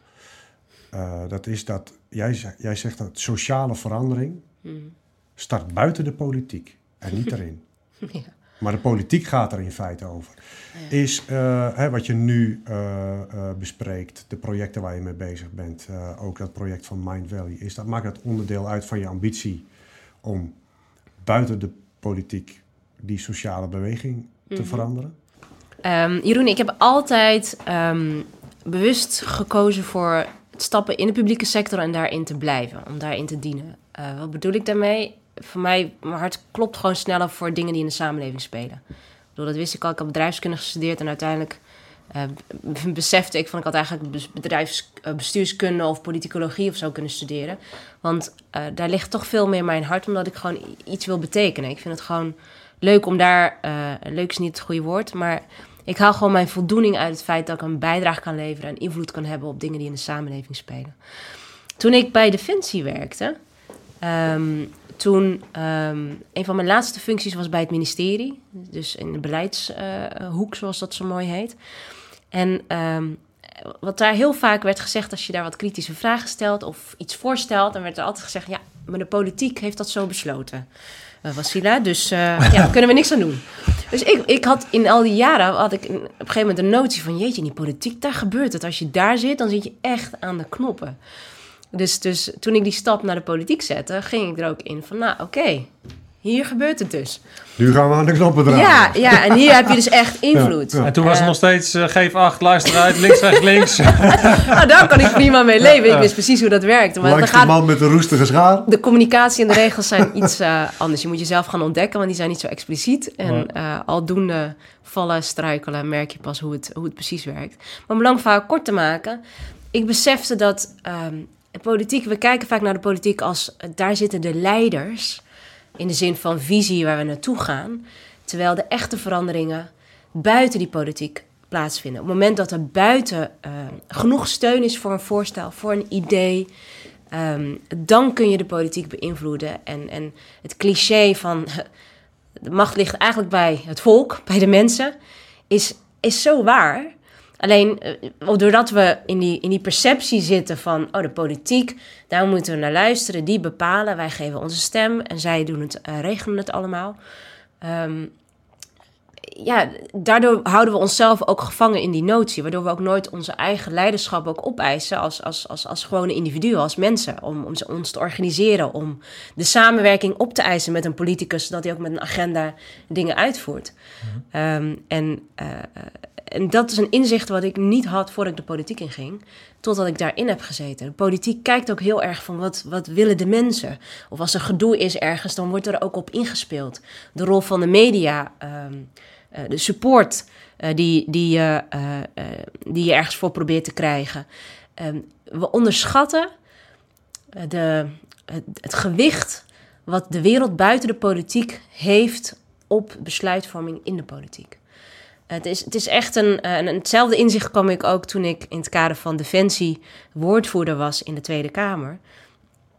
Dat is dat jij, jij zegt dat sociale verandering start buiten de politiek en niet *laughs* erin. Ja. Maar de politiek gaat er in feite over. Ja. Is hè, wat je nu bespreekt, de projecten waar je mee bezig bent, ook dat project van Mind Valley, is dat, maakt dat onderdeel uit van je ambitie om buiten de politiek die sociale beweging te Mhm. veranderen? Ehm, Jeroen, ik heb altijd ehm, bewust gekozen voor het stappen in de publieke sector en daarin te blijven, om daarin te dienen. Eh, wat bedoel ik daarmee? Voor mij, mijn hart klopt gewoon sneller voor dingen die in de samenleving spelen. Ik bedoel, dat wist ik al. Ik heb bedrijfskunde gestudeerd en uiteindelijk eh, b- besefte ik van ik had eigenlijk bes- bedrijfsbestuurskunde of politicologie of zo kunnen studeren. Want eh, daar ligt toch veel meer mijn hart, omdat ik gewoon iets wil betekenen. Ik vind het gewoon leuk om daar, eh, leuk is niet het goede woord, maar ik haal gewoon mijn voldoening uit het feit dat ik een bijdrage kan leveren en invloed kan hebben op dingen die in de samenleving spelen. Toen ik bij Defensie werkte, ehm, toen ehm, een van mijn laatste functies was bij het ministerie, dus in de beleidshoek, zoals dat zo mooi heet. En ehm, wat daar heel vaak werd gezegd, als je daar wat kritische vragen stelt of iets voorstelt, dan werd er altijd gezegd: ja, maar de politiek heeft dat zo besloten. Uh, Wasila, dus eh, *laughs* ja, daar kunnen we niks aan doen. Dus ik, ik had in al die jaren had ik een- op een gegeven moment de notie van jeetje, in die politiek, daar gebeurt het. Als je daar zit, dan zit je echt aan de knoppen. Dus, dus toen ik die stap naar de politiek zette, ging ik er ook in van, nou oké, hier gebeurt het dus. Nu gaan we aan de knoppen draaien. Ja, ja, en hier heb je dus echt invloed. Ja, ja. En toen was het Eh, nog steeds eh, geef acht, luister uit, links, rechts, links. *laughs* Nou, daar kan ik prima mee leven. Ik wist precies hoe dat werkte. Maar dan Langs de gaat, man met de roestige schaar. de communicatie en de regels zijn iets eh, anders. Je moet jezelf gaan ontdekken, want die zijn niet zo expliciet. En eh, aldoende vallen, struikelen, merk je pas hoe het, hoe het precies werkt. Maar om lang verhaal kort te maken, ik besefte dat ehm, politiek, we kijken vaak naar de politiek als daar zitten de leiders. In de zin van visie waar we naartoe gaan. Terwijl de echte veranderingen buiten die politiek plaatsvinden. Op het moment dat er buiten uh, genoeg steun is voor een voorstel, voor een idee, um, dan kun je de politiek beïnvloeden. En, en het cliché van *laughs* de macht ligt eigenlijk bij het volk, bij de mensen, is, is zo waar. Alleen uh, doordat we in die, in die perceptie zitten van, oh de politiek, daar moeten we naar luisteren, die bepalen, wij geven onze stem en zij doen het, uh, regelen het allemaal. Um, ja, daardoor houden we onszelf ook gevangen in die notie. Waardoor we ook nooit onze eigen leiderschap ook opeisen als, als, als, als gewone individuen, als mensen. Om, om ons te organiseren, om de samenwerking op te eisen met een politicus, zodat hij ook met een agenda dingen uitvoert. um, en, uh, en dat is een inzicht wat ik niet had voordat ik de politiek inging, totdat ik daarin heb gezeten. De politiek kijkt ook heel erg van wat, wat willen de mensen. Of als er gedoe is ergens, dan wordt er ook op ingespeeld. De rol van de media. Um, uh, de support uh, die, die, uh, die je ergens voor probeert te krijgen. Um, we onderschatten de, het, gewicht wat de wereld buiten de politiek heeft op besluitvorming in de politiek. Het is, het is echt een, een. Hetzelfde inzicht kwam ik ook toen ik in het kader van Defensie woordvoerder was in de Tweede Kamer.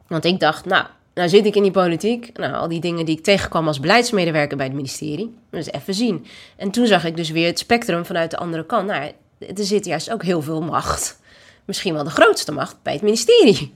Want ik dacht, nou, nou zit ik in die politiek. Nou, al die dingen die ik tegenkwam als beleidsmedewerker bij het ministerie. Dus even zien. En toen zag ik dus weer het spectrum vanuit de andere kant. Nou, er zit juist ook heel veel macht. Misschien wel de grootste macht bij het ministerie.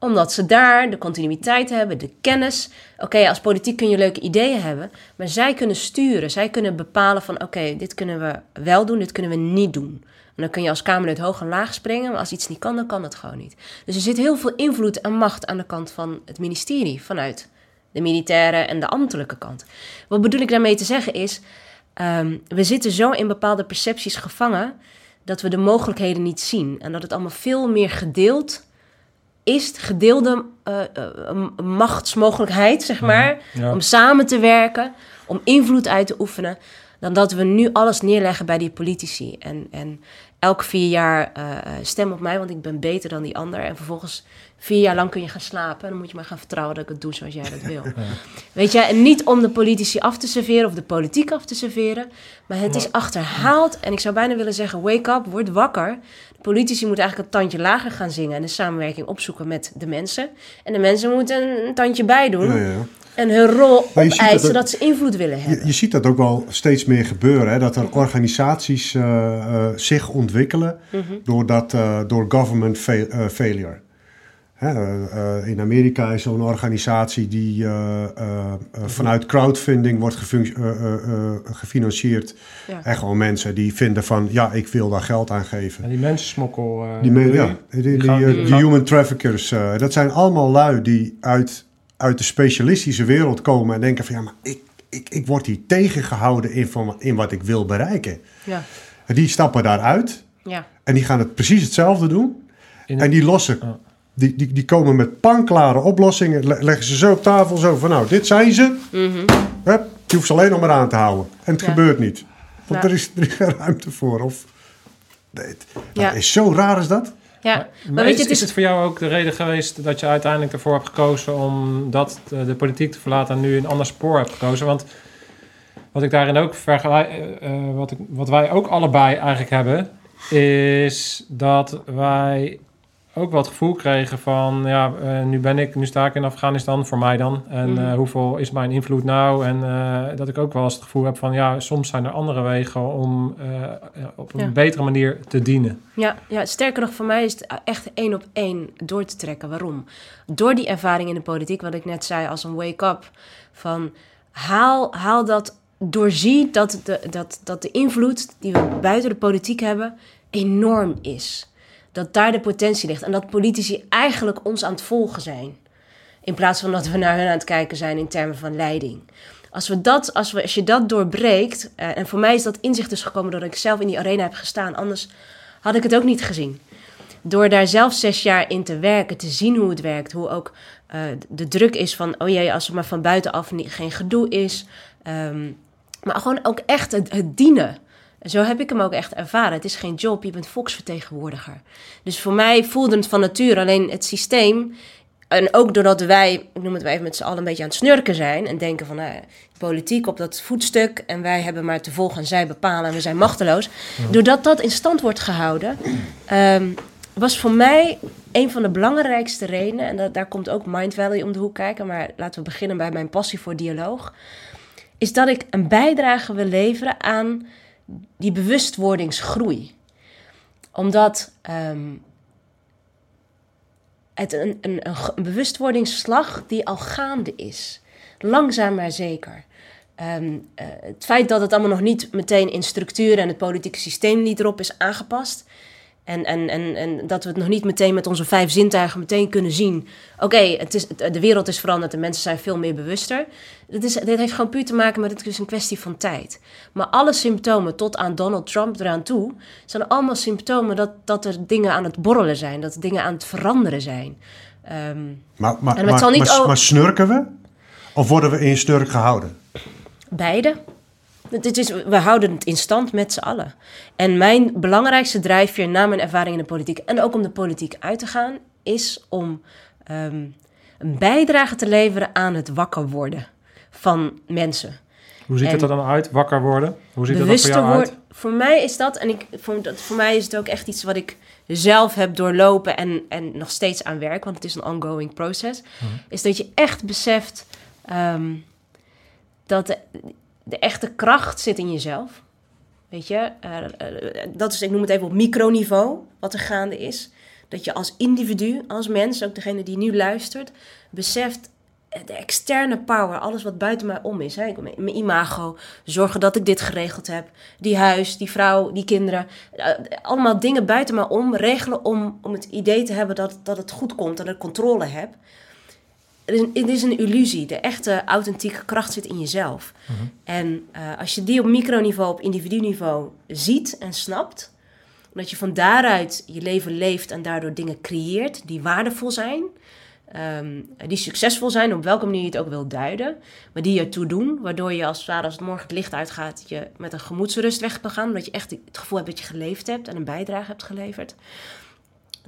Omdat ze daar de continuïteit hebben, de kennis. Oké, als politiek kun je leuke ideeën hebben. Maar zij kunnen sturen. Zij kunnen bepalen van oké, dit kunnen we wel doen, dit kunnen we niet doen. En dan kun je als Kamerlid hoog en laag springen, maar als iets niet kan, dan kan dat gewoon niet. Dus er zit heel veel invloed en macht aan de kant van het ministerie, vanuit de militaire en de ambtelijke kant. Wat bedoel ik daarmee te zeggen is, um, we zitten zo in bepaalde percepties gevangen dat we de mogelijkheden niet zien. En dat het allemaal veel meer gedeeld is, gedeelde uh, uh, machtsmogelijkheid, zeg maar, ja. om samen te werken, om invloed uit te oefenen dan dat we nu alles neerleggen bij die politici. En, en elke vier jaar uh, stem op mij, want ik ben beter dan die ander. En vervolgens vier jaar lang kun je gaan slapen. En dan moet je maar gaan vertrouwen dat ik het doe zoals jij dat wil. *laughs* Weet je, en niet om de politici af te serveren of de politiek af te serveren. Maar het is achterhaald. En ik zou bijna willen zeggen, wake up, word wakker. De politici moeten eigenlijk een tandje lager gaan zingen... en de samenwerking opzoeken met de mensen. En de mensen moeten een tandje bij doen... Ja, ja en hun rol opeisen dat, ze invloed willen hebben. Je, je, ziet dat ook wel steeds meer gebeuren. Hè? Dat er organisaties uh, uh, zich ontwikkelen mm -hmm. door, dat, uh, door government fa failure. Hè? in Amerika is zo'n organisatie die vanuit crowdfunding wordt gefinancierd. Ja. En gewoon mensen die vinden van, ja, ik wil daar geld aan geven. En die mensensmokkel... die, me ja, die, die, die, die human traffickers. dat zijn allemaal lui die uit uit de specialistische wereld komen en denken van ja, maar ik, ik, ik word hier tegengehouden in, van, in wat ik wil bereiken. Ja. En die stappen daaruit ja. en die gaan het precies hetzelfde doen. En die lossen, oh. Die, die, die komen met panklare oplossingen, leggen ze zo op tafel, zo van nou, dit zijn ze. Mm -hmm. Hup, je hoeft ze alleen nog maar aan te houden. En het ja. gebeurt niet. Want er, is, er is geen ruimte voor. Of, het, ja. is zo raar is dat. Ja, maar, maar weet is, je, het is... is het voor jou ook de reden geweest dat je uiteindelijk ervoor hebt gekozen om dat de, de politiek te verlaten en nu een ander spoor hebt gekozen? Want wat ik daarin ook vergelijk, uh, wat, ik, wat wij ook allebei eigenlijk hebben, is dat wij ook wel het gevoel kregen van, ja, uh, nu ben ik, nu sta ik in Afghanistan, voor mij dan. En uh, hoeveel is mijn invloed nou? En uh, dat ik ook wel eens het gevoel heb van, ja, soms zijn er andere wegen om op een ja. betere manier te dienen. Ja, ja, sterker nog, voor mij is het echt één op één door te trekken. Waarom? Door die ervaring in de politiek, wat ik net zei, als een wake-up, van haal, haal dat, doorzie dat de, dat, dat de invloed die we buiten de politiek hebben enorm is dat daar de potentie ligt. En dat politici eigenlijk ons aan het volgen zijn. In plaats van dat we naar hun aan het kijken zijn in termen van leiding. Als, we dat, als, we, als je dat doorbreekt, uh, en voor mij is dat inzicht dus gekomen doordat ik zelf in die arena heb gestaan, anders had ik het ook niet gezien. Door daar zelf zes jaar in te werken, te zien hoe het werkt, hoe ook uh, de druk is van, oh jee, als er maar van buitenaf geen gedoe is. Um, maar gewoon ook echt het dienen. Zo heb ik hem ook echt ervaren. Het is geen job, je bent volksvertegenwoordiger. Dus voor mij voelde het van nature alleen het systeem En ook doordat wij, ik noem het maar even met z'n allen een beetje aan het snurken zijn en denken van nou, politiek op dat voetstuk en wij hebben maar te volgen en zij bepalen en we zijn machteloos. Doordat dat in stand wordt gehouden, ehm, was voor mij een van de belangrijkste redenen, en dat, daar komt ook Mind Valley om de hoek kijken, maar laten we beginnen bij mijn passie voor dialoog, is dat ik een bijdrage wil leveren aan die bewustwordingsgroei. Omdat ehm, het een, een, een, bewustwordingsslag die al gaande is. Langzaam maar zeker. Ehm, eh, het feit dat het allemaal nog niet meteen in structuur en het politieke systeem niet erop is aangepast. En, en, en, en dat we het nog niet meteen met onze vijf zintuigen meteen kunnen zien. Oké, het is de wereld is veranderd en mensen zijn veel meer bewuster. Dit, is, dit heeft gewoon puur te maken met het is een kwestie van tijd. Maar alle symptomen tot aan Donald Trump eraan toe... zijn allemaal symptomen dat, dat er dingen aan het borrelen zijn. Dat er dingen aan het veranderen zijn. Um, maar, maar, maar, maar, maar snurken we? Of worden we in snurk gehouden? Beide. Het is, we houden het in stand met z'n allen. En mijn belangrijkste drijfveer na mijn ervaring in de politiek en ook om de politiek uit te gaan, is om um, een bijdrage te leveren aan het wakker worden van mensen. Hoe ziet het er dan uit, wakker worden? Hoe ziet het er voor jou uit? Voor mij is dat, en ik, voor, dat, voor mij is het ook echt iets wat ik zelf heb doorlopen en, en nog steeds aan werk, want het is een ongoing proces, mhm. is dat je echt beseft um, dat de, echte kracht zit in jezelf. Weet je, uh, dat is, ik noem het even op microniveau, wat er gaande is. Dat je als individu, als mens, ook degene die nu luistert, beseft de externe power, alles wat buiten mij om is. Hè. Mijn imago, zorgen dat ik dit geregeld heb. Die huis, die vrouw, die kinderen. allemaal dingen buiten mij om regelen om, om het idee te hebben dat, dat het goed komt, dat ik controle heb het is een illusie. De echte authentieke kracht zit in jezelf. Mhm. En uh, als je die op microniveau, op individu-niveau ziet en snapt, dat je van daaruit je leven leeft en daardoor dingen creëert die waardevol zijn, um, die succesvol zijn, op welke manier je het ook wil duiden, maar die ertoe doen, waardoor je als het als het morgen het licht uitgaat, je met een gemoedsrust weg kan gaan, omdat je echt het gevoel hebt dat je geleefd hebt en een bijdrage hebt geleverd.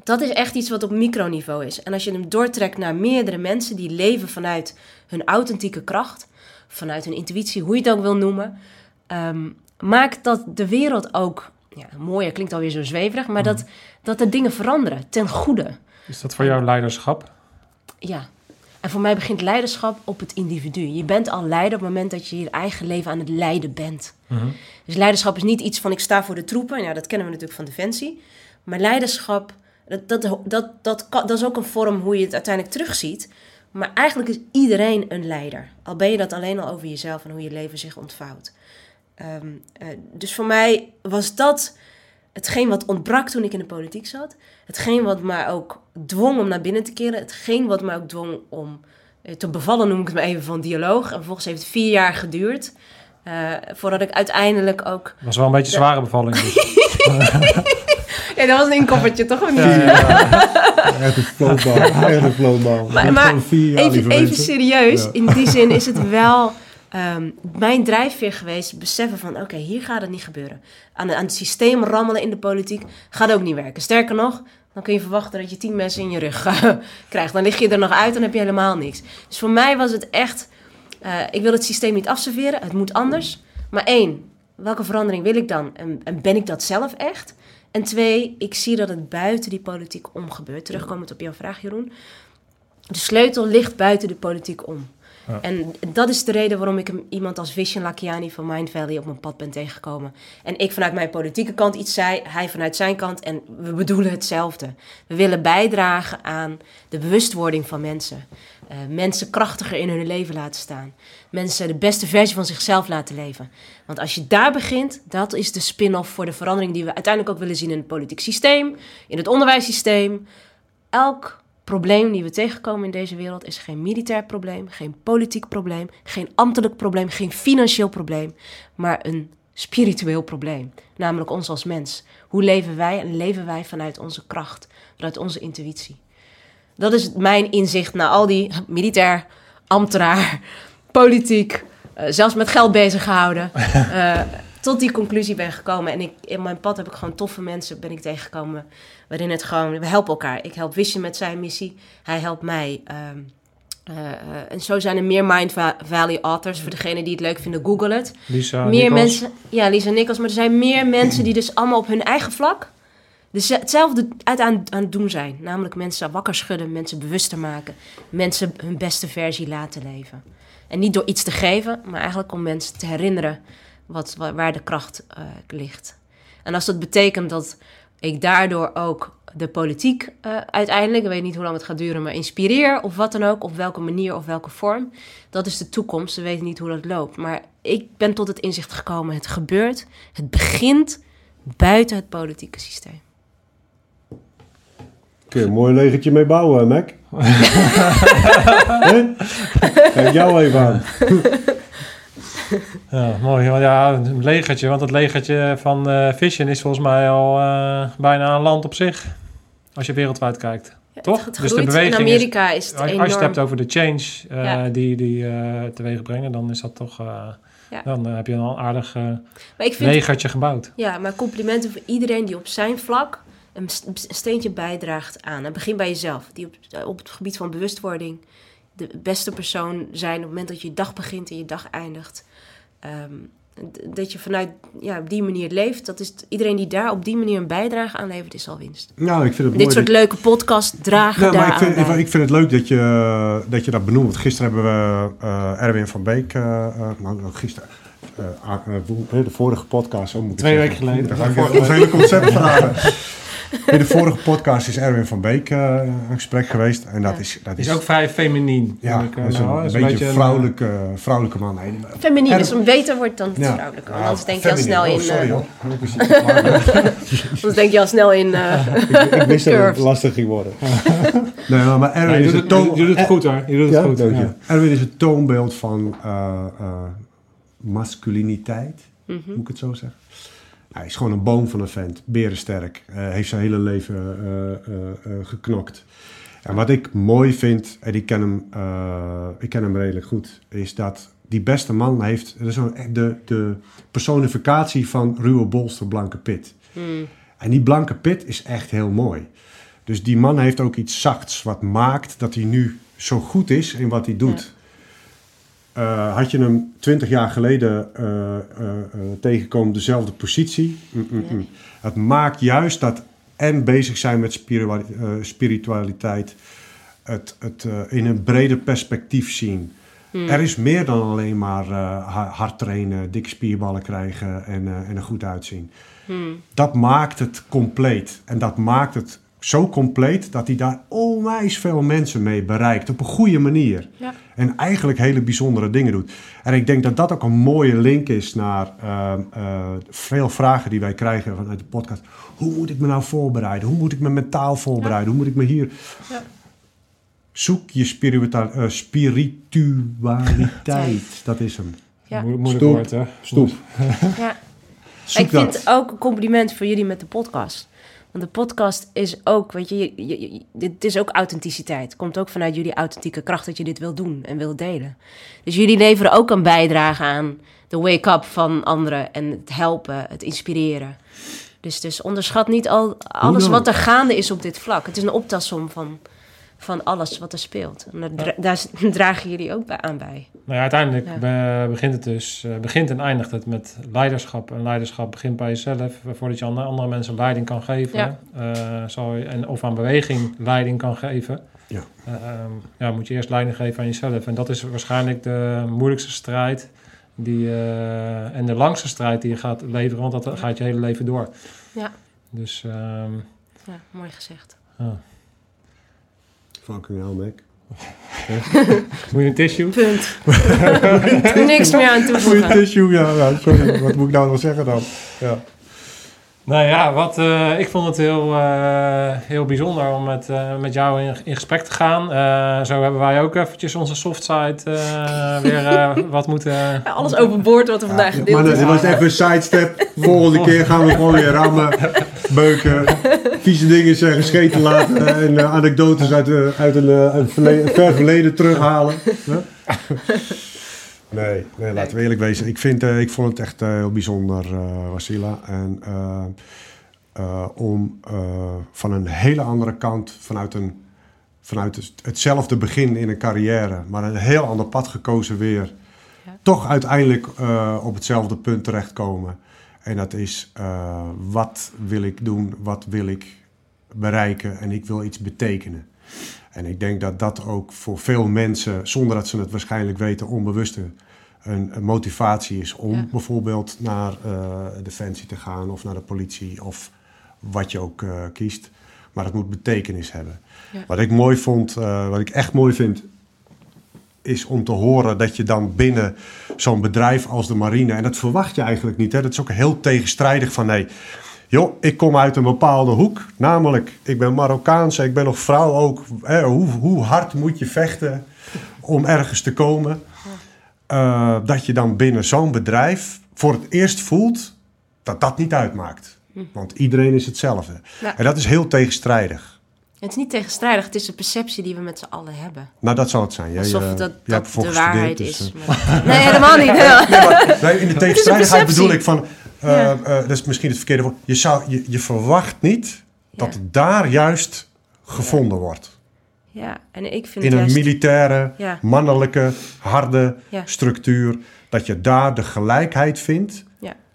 Dat is echt iets wat op microniveau is. En als je hem doortrekt naar meerdere mensen die leven vanuit hun authentieke kracht, vanuit hun intuïtie, hoe je het ook wil noemen, um, maakt dat de wereld ook, ja, mooier klinkt alweer zo zweverig, maar dat, dat er dingen veranderen ten goede. Is dat voor jou leiderschap? Ja. En voor mij begint leiderschap op het individu. Je bent al leider op het moment dat je je eigen leven aan het leiden bent. Mhm. Dus leiderschap is niet iets van ik sta voor de troepen. Ja, dat kennen we natuurlijk van Defensie. Maar leiderschap dat, dat, dat, dat, dat is ook een vorm hoe je het uiteindelijk terugziet. Maar eigenlijk is iedereen een leider. Al ben je dat alleen al over jezelf en hoe je leven zich ontvouwt. Ehm, eh, dus voor mij was dat hetgeen wat ontbrak toen ik in de politiek zat. Hetgeen wat mij ook dwong om naar binnen te keren. Hetgeen wat mij ook dwong om eh, te bevallen, noem ik het maar even, van dialoog. En vervolgens heeft het vier jaar geduurd. Uh, voordat ik uiteindelijk ook... was wel een beetje zware bevalling. Dus. *laughs* *laughs* Ja, dat was een inkoppertje, toch? Of niet? Ja, ja. Echt *laughs* een floatbal. Echt een floatbal. Maar, maar even, even serieus, in die zin is het *laughs* wel... Um, mijn drijfveer geweest, beseffen van oké, hier gaat het niet gebeuren. Aan, aan het systeem rammelen in de politiek gaat ook niet werken. Sterker nog, dan kun je verwachten dat je tien mensen in je rug *laughs* krijgt. Dan lig je er nog uit en heb je helemaal niks. Dus voor mij was het echt, uh, ik wil het systeem niet afserveren, het moet anders. Maar één, welke verandering wil ik dan? En, en ben ik dat zelf echt? En twee, ik zie dat het buiten die politiek om gebeurt. Terugkomend op jouw vraag, Jeroen. De sleutel ligt buiten de politiek om. En dat is de reden waarom ik iemand als Vision Lakiani van Mind Valley op mijn pad ben tegengekomen. En ik vanuit mijn politieke kant iets zei, hij vanuit zijn kant. En we bedoelen hetzelfde. We willen bijdragen aan de bewustwording van mensen. Uh, mensen krachtiger in hun leven laten staan. Mensen de beste versie van zichzelf laten leven. Want als je daar begint, dat is de spin-off voor de verandering die we uiteindelijk ook willen zien in het politiek systeem, in het onderwijssysteem. Elk probleem die we tegenkomen in deze wereld is geen militair probleem, geen politiek probleem, geen ambtelijk probleem, geen financieel probleem, maar een spiritueel probleem. Namelijk ons als mens. Hoe leven wij en leven wij vanuit onze kracht, vanuit onze intuïtie? Dat is mijn inzicht naar al die militair, ambtenaar, politiek, uh, zelfs met geld bezig gehouden. Uh, *laughs* tot die conclusie ben gekomen. En ik, in mijn pad heb ik gewoon toffe mensen ben ik tegengekomen. Waarin het gewoon, we helpen elkaar. Ik help Vision met zijn missie. Hij helpt mij. Ehm, eh, eh, en zo zijn er meer Mind Va- Valley authors. Voor degenen die het leuk vinden, google het. Lisa, meer Nichols. mensen, ja, Lisa Nichols. Maar er zijn meer mensen die dus allemaal op hun eigen vlak dus hetzelfde uit aan, aan het doen zijn. Namelijk mensen wakker schudden, mensen bewuster maken. Mensen hun beste versie laten leven. En niet door iets te geven, maar eigenlijk om mensen te herinneren wat, wa- waar de kracht eh, ligt. En als dat betekent dat ik daardoor ook de politiek eh, uiteindelijk, ik weet niet hoe lang het gaat duren, maar inspireer of wat dan ook, op welke manier of welke vorm, dat is de toekomst. We weten niet hoe dat loopt. Maar ik ben tot het inzicht gekomen, het gebeurt, het begint buiten het politieke systeem. Kun je een mooi legertje mee bouwen, Mac? *laughs* Kijk jou even aan. Ja, mooi. Want Ja, een legertje. Want het legertje van eh Vision is volgens mij al eh, bijna een land op zich. Als je wereldwijd kijkt. Ja, Toch? Het, Dus de beweging In Amerika is, het Als enorm. je het hebt over de change eh, Ja. die, die eh teweeg brengen, dan is dat toch... eh, Ja. Dan eh, heb je al een aardig eh, vind legertje gebouwd. Ja, maar complimenten voor iedereen die op zijn vlak een st- een steentje bijdraagt aan. En begin bij jezelf. Die op, op het gebied van bewustwording de beste persoon zijn op het moment dat je je dag begint en je dag eindigt. Ehm, dat je vanuit ja, op die manier leeft. Dat is iedereen die daar op die manier een bijdrage aan levert, is al winst. Nou, ik vind het Dit mooi. soort leuke podcasts dragen daar maar ik vind, ik vind het leuk dat je dat, je dat benoemt. Want gisteren hebben we eh, Erwin van Beek... eh, eh, nou, gisteren... de vorige podcast, zo moet ik Twee weken geleden. Ik ons hele concept verraden. In de vorige podcast is Erwin van Beek eh een gesprek geweest. En dat Ja. is, dat Het is ook vrij feminien. ja, ik, eh, dat is een, nou, een is beetje een, een vrouwelijke, vrouwelijke man. Nee, Feminien, Er- dus een beter wordt dan het Ja. vrouwelijke. Want Ja, anders denk je al snel in... Oh, sorry eh, hoor. *laughs* Anders denk je al snel in... eh, *laughs* Ik wist dat het lastig ging worden. *laughs* Nee, maar Nee, Erwin je, is doet het toon... je doet het goed hoor. Je doet het Ja, goed. je. ja. Erwin is het toonbeeld van eh, eh, masculiniteit, mhm. moet ik het zo zeggen. Hij is gewoon een boom van een vent, berensterk. Eh, heeft zijn hele leven eh, eh, geknokt. En wat ik mooi vind, en ik ken hem, ik ken hem redelijk goed, is dat die beste man heeft de, de personificatie van ruwe bolster blanke pit. Hmm. En die blanke pit is echt heel mooi. Dus die man heeft ook iets zachts wat maakt dat hij nu zo goed is in wat hij doet. Eh, had je hem twintig jaar geleden eh, eh, eh, tegenkomen, dezelfde positie. Mm, mm, mm. Het maakt juist dat en bezig zijn met spirituali- spiritualiteit, het, het in een breder perspectief zien. Er is meer dan alleen maar ha- hard trainen, dikke spierballen krijgen en, en er goed uitzien. Dat maakt het compleet. En dat maakt het zo compleet dat hij daar onwijs veel mensen mee bereikt. Op een goede manier. Ja. En eigenlijk hele bijzondere dingen doet. En ik denk dat dat ook een mooie link is naar eh, eh, veel vragen die wij krijgen vanuit de podcast. Hoe moet ik me nou voorbereiden? Hoe moet ik me mentaal voorbereiden? Hoe moet ik me hier... Ja. Zoek je spiritual, eh, spiritualiteit. Dat is hem. Ja. Mo- Moeilijk Stoep. woord hè. Stoep. Ja. Ik vind het ook een compliment voor jullie met de podcast. Want de podcast is ook, weet je, je, je- je- dit is ook authenticiteit. Het komt ook vanuit jullie authentieke kracht dat je dit wil doen en wil delen. Dus jullie leveren ook een bijdrage aan de wake-up van anderen en het helpen, het inspireren. Dus, dus onderschat niet al, alles wat er gaande is op dit vlak. Het is een optelsom van, van alles wat er speelt. En daar, dra- daar *laughs* dragen jullie ook bij, aan bij. Nou ja, uiteindelijk Ja. be- begint het dus, eh, begint en eindigt het met leiderschap. En leiderschap begint bij jezelf, voordat je aan andere mensen leiding kan geven. Ja. eh, zal je, en, of aan beweging leiding kan geven. Ja. Eh, ehm, ja, moet je eerst leiding geven aan jezelf. En dat is waarschijnlijk de moeilijkste strijd die, eh, en de langste strijd die je gaat leveren, want dat gaat je hele leven door. Ja. Dus ehm, Ja, mooi gezegd. ja. Fucking hell, Mac. moet je een tissue? Punt. *laughs* *laughs* Niks meer aan toevoegen. tissue, ja, ja. Sorry, wat moet ik nou nog zeggen dan? Ja. Nou ja, wat, eh, ik vond het heel, eh, heel bijzonder om met, eh, met jou in, in gesprek te gaan. Eh, zo hebben wij ook eventjes onze softside eh weer eh, *laughs* wat moeten... Ja, alles overboord wat er vandaag gedeeld Maar is. dat was even een sidestep. Volgende keer gaan we gewoon weer rammen, beuken, vieze dingen zeggen, scheten laten *laughs* en eh, anekdotes uit, eh, uit een, eh, een verle- ver verleden terughalen. Huh? *laughs* Nee, nee, laten we eerlijk wezen. Ik, vind, eh, ik vond het echt eh, heel bijzonder, eh Wasila. En eh, eh, om eh, van een hele andere kant, vanuit, een, vanuit het- hetzelfde begin in een carrière, maar een heel ander pad gekozen weer, Ja. toch uiteindelijk eh, op hetzelfde punt terechtkomen. En dat is, eh, wat wil ik doen, wat wil ik bereiken en ik wil iets betekenen. En ik denk dat dat ook voor veel mensen, zonder dat ze het waarschijnlijk weten, onbewust een, een motivatie is om Ja. bijvoorbeeld naar eh, Defensie te gaan of naar de politie of wat je ook eh, kiest. Maar het moet betekenis hebben. Ja. Wat ik mooi vond, wat ik echt mooi vind, is om te horen dat je dan binnen zo'n bedrijf als de marine, en dat verwacht je eigenlijk niet, hè? dat is ook heel tegenstrijdig van nee, joh, ik kom uit een bepaalde hoek, namelijk ik ben Marokkaans, ik ben nog vrouw ook, hè? Hoe, hoe hard moet je vechten om ergens te komen, Eh, dat je dan binnen zo'n bedrijf voor het eerst voelt dat dat niet uitmaakt. Want iedereen is hetzelfde. Ja. En dat is heel tegenstrijdig. Het is niet tegenstrijdig, het is de perceptie die we met z'n allen hebben. Nou, dat zal het zijn. Jij, Alsof eh, dat, jij dat de waarheid dus, is. eh, maar- *laughs* Nee, helemaal niet. maar, *laughs* nee, in de tegenstrijdigheid bedoel ik van... eh, eh, dat is misschien het verkeerde woord. Je, zou, je, je verwacht niet dat het daar juist gevonden wordt. Ja, en ik vind In een militaire, Ja. mannelijke, harde Ja. structuur. Dat je daar de gelijkheid vindt.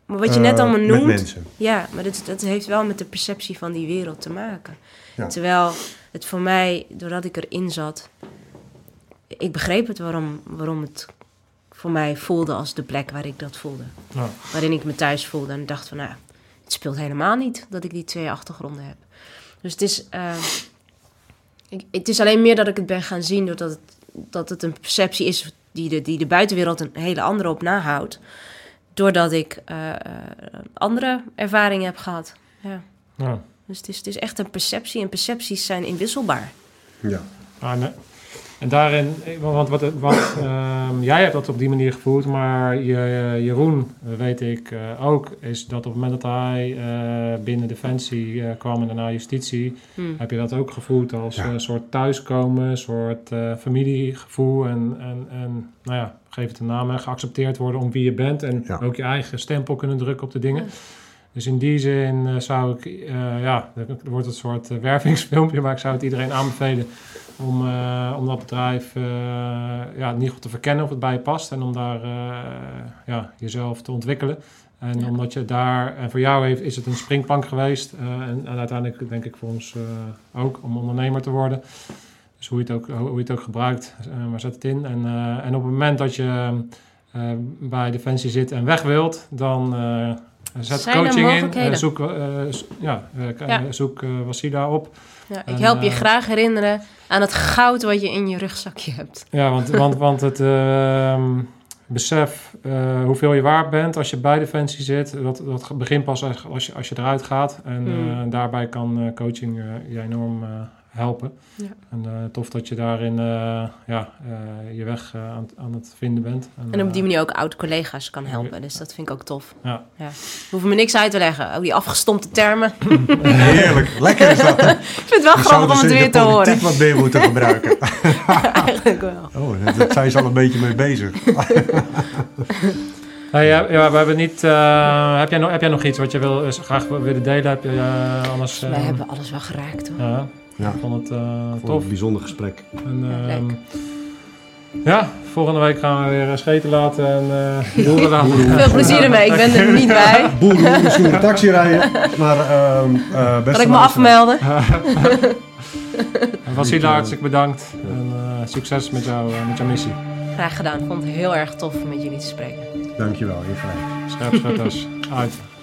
Maar wat je net eh, allemaal met noemt... mensen. Ja, maar dat, dat heeft wel met de perceptie van die wereld te maken. Ja. Terwijl het voor mij, doordat ik erin zat... Ik begreep het waarom, waarom het voor mij voelde als de plek waar ik dat voelde. Ja. Waarin ik me thuis voelde en dacht van... Nou, het speelt helemaal niet dat ik die twee achtergronden heb. Dus het is... eh, ik, het is alleen meer dat ik het ben gaan zien... doordat het, dat het een perceptie is die de, die de buitenwereld een hele andere op nahoudt. Doordat ik eh, eh, andere ervaringen heb gehad. Ja. Ja. Dus het is, het is echt een perceptie en percepties zijn inwisselbaar. Ja. Ah, nee. En daarin, want wat, wat ehm, jij hebt dat op die manier gevoeld, maar je, Jeroen, eh, weet ik eh, ook, is dat op het moment dat hij eh, binnen Defensie eh, kwam en daarna justitie, Hmm. heb je dat ook gevoeld als Ja. een soort thuiskomen, een soort eh, familiegevoel en, en, en, nou ja, geef het een naam, hè, geaccepteerd worden om wie je bent en Ja. ook je eigen stempel kunnen drukken op de dingen. Ja. Dus in die zin eh, zou ik, eh, ja, er wordt een soort eh, wervingsfilmpje, maar ik zou het iedereen aanbevelen om, om dat bedrijf ja, ieder geval te verkennen of het bij je past en om daar ja, jezelf te ontwikkelen. En Ja. omdat je daar, en voor jou heeft, is het een springplank geweest en, en uiteindelijk denk ik voor ons ook om ondernemer te worden. Dus hoe je het ook, hoe je het ook gebruikt, maar zet het in. En, en op het moment dat je bij Defensie zit en weg wilt, dan zet Zijn coaching in. eh, zoek, eh, ja, eh, zoek Wasila op. Ja, ik En, help je graag herinneren aan het goud wat je in je rugzakje hebt. Ja, want, want, want het ehm, besef hoeveel je waard bent als je bij Defensie zit, dat, dat begint pas echt als je, als je eruit gaat. En Hmm. daarbij kan coaching je enorm helpen. Ja. En eh, tof dat je daarin eh, ja, eh, je weg aan, het- aan het vinden bent. En op die manier ook oud-collega's kan helpen. Dus dat vind ik ook tof. Ja. Ja. Hoeven me niks uit te leggen. Ook die afgestompte termen. *laughs* Heerlijk. Lekker is dat. *laughs* ik vind het wel Je grappig om dus het in weer te horen. politiek wat meer moeten gebruiken. *laughs* Eigenlijk wel. Oh, daar- zijn ze al een beetje mee bezig. Hey, ja, ja, we hebben niet. eh, heb, jij nog, heb jij nog iets wat je wil, graag wil- willen delen? Heb je anders. Wij hebben alles wel geraakt hoor. Ja, Ja. ik vond het eh, Voor tof. een bijzonder gesprek. En, Ja, ehm, volgende week gaan we weer eh, scheten laten en eh boeren laten. Veel plezier ermee. Ik ben er *laughs* niet bij. Boeren misschien een taxi rijden. Maar ehm eh beste Kan ik me afmelden? *laughs* En Wasila, hartstikke bedankt. En eh, succes met, jou, eh, met jouw missie. Graag gedaan. Ik vond het heel erg tof om met jullie te spreken. Dankjewel, je vrij. Scherp, scherp, uit. *laughs*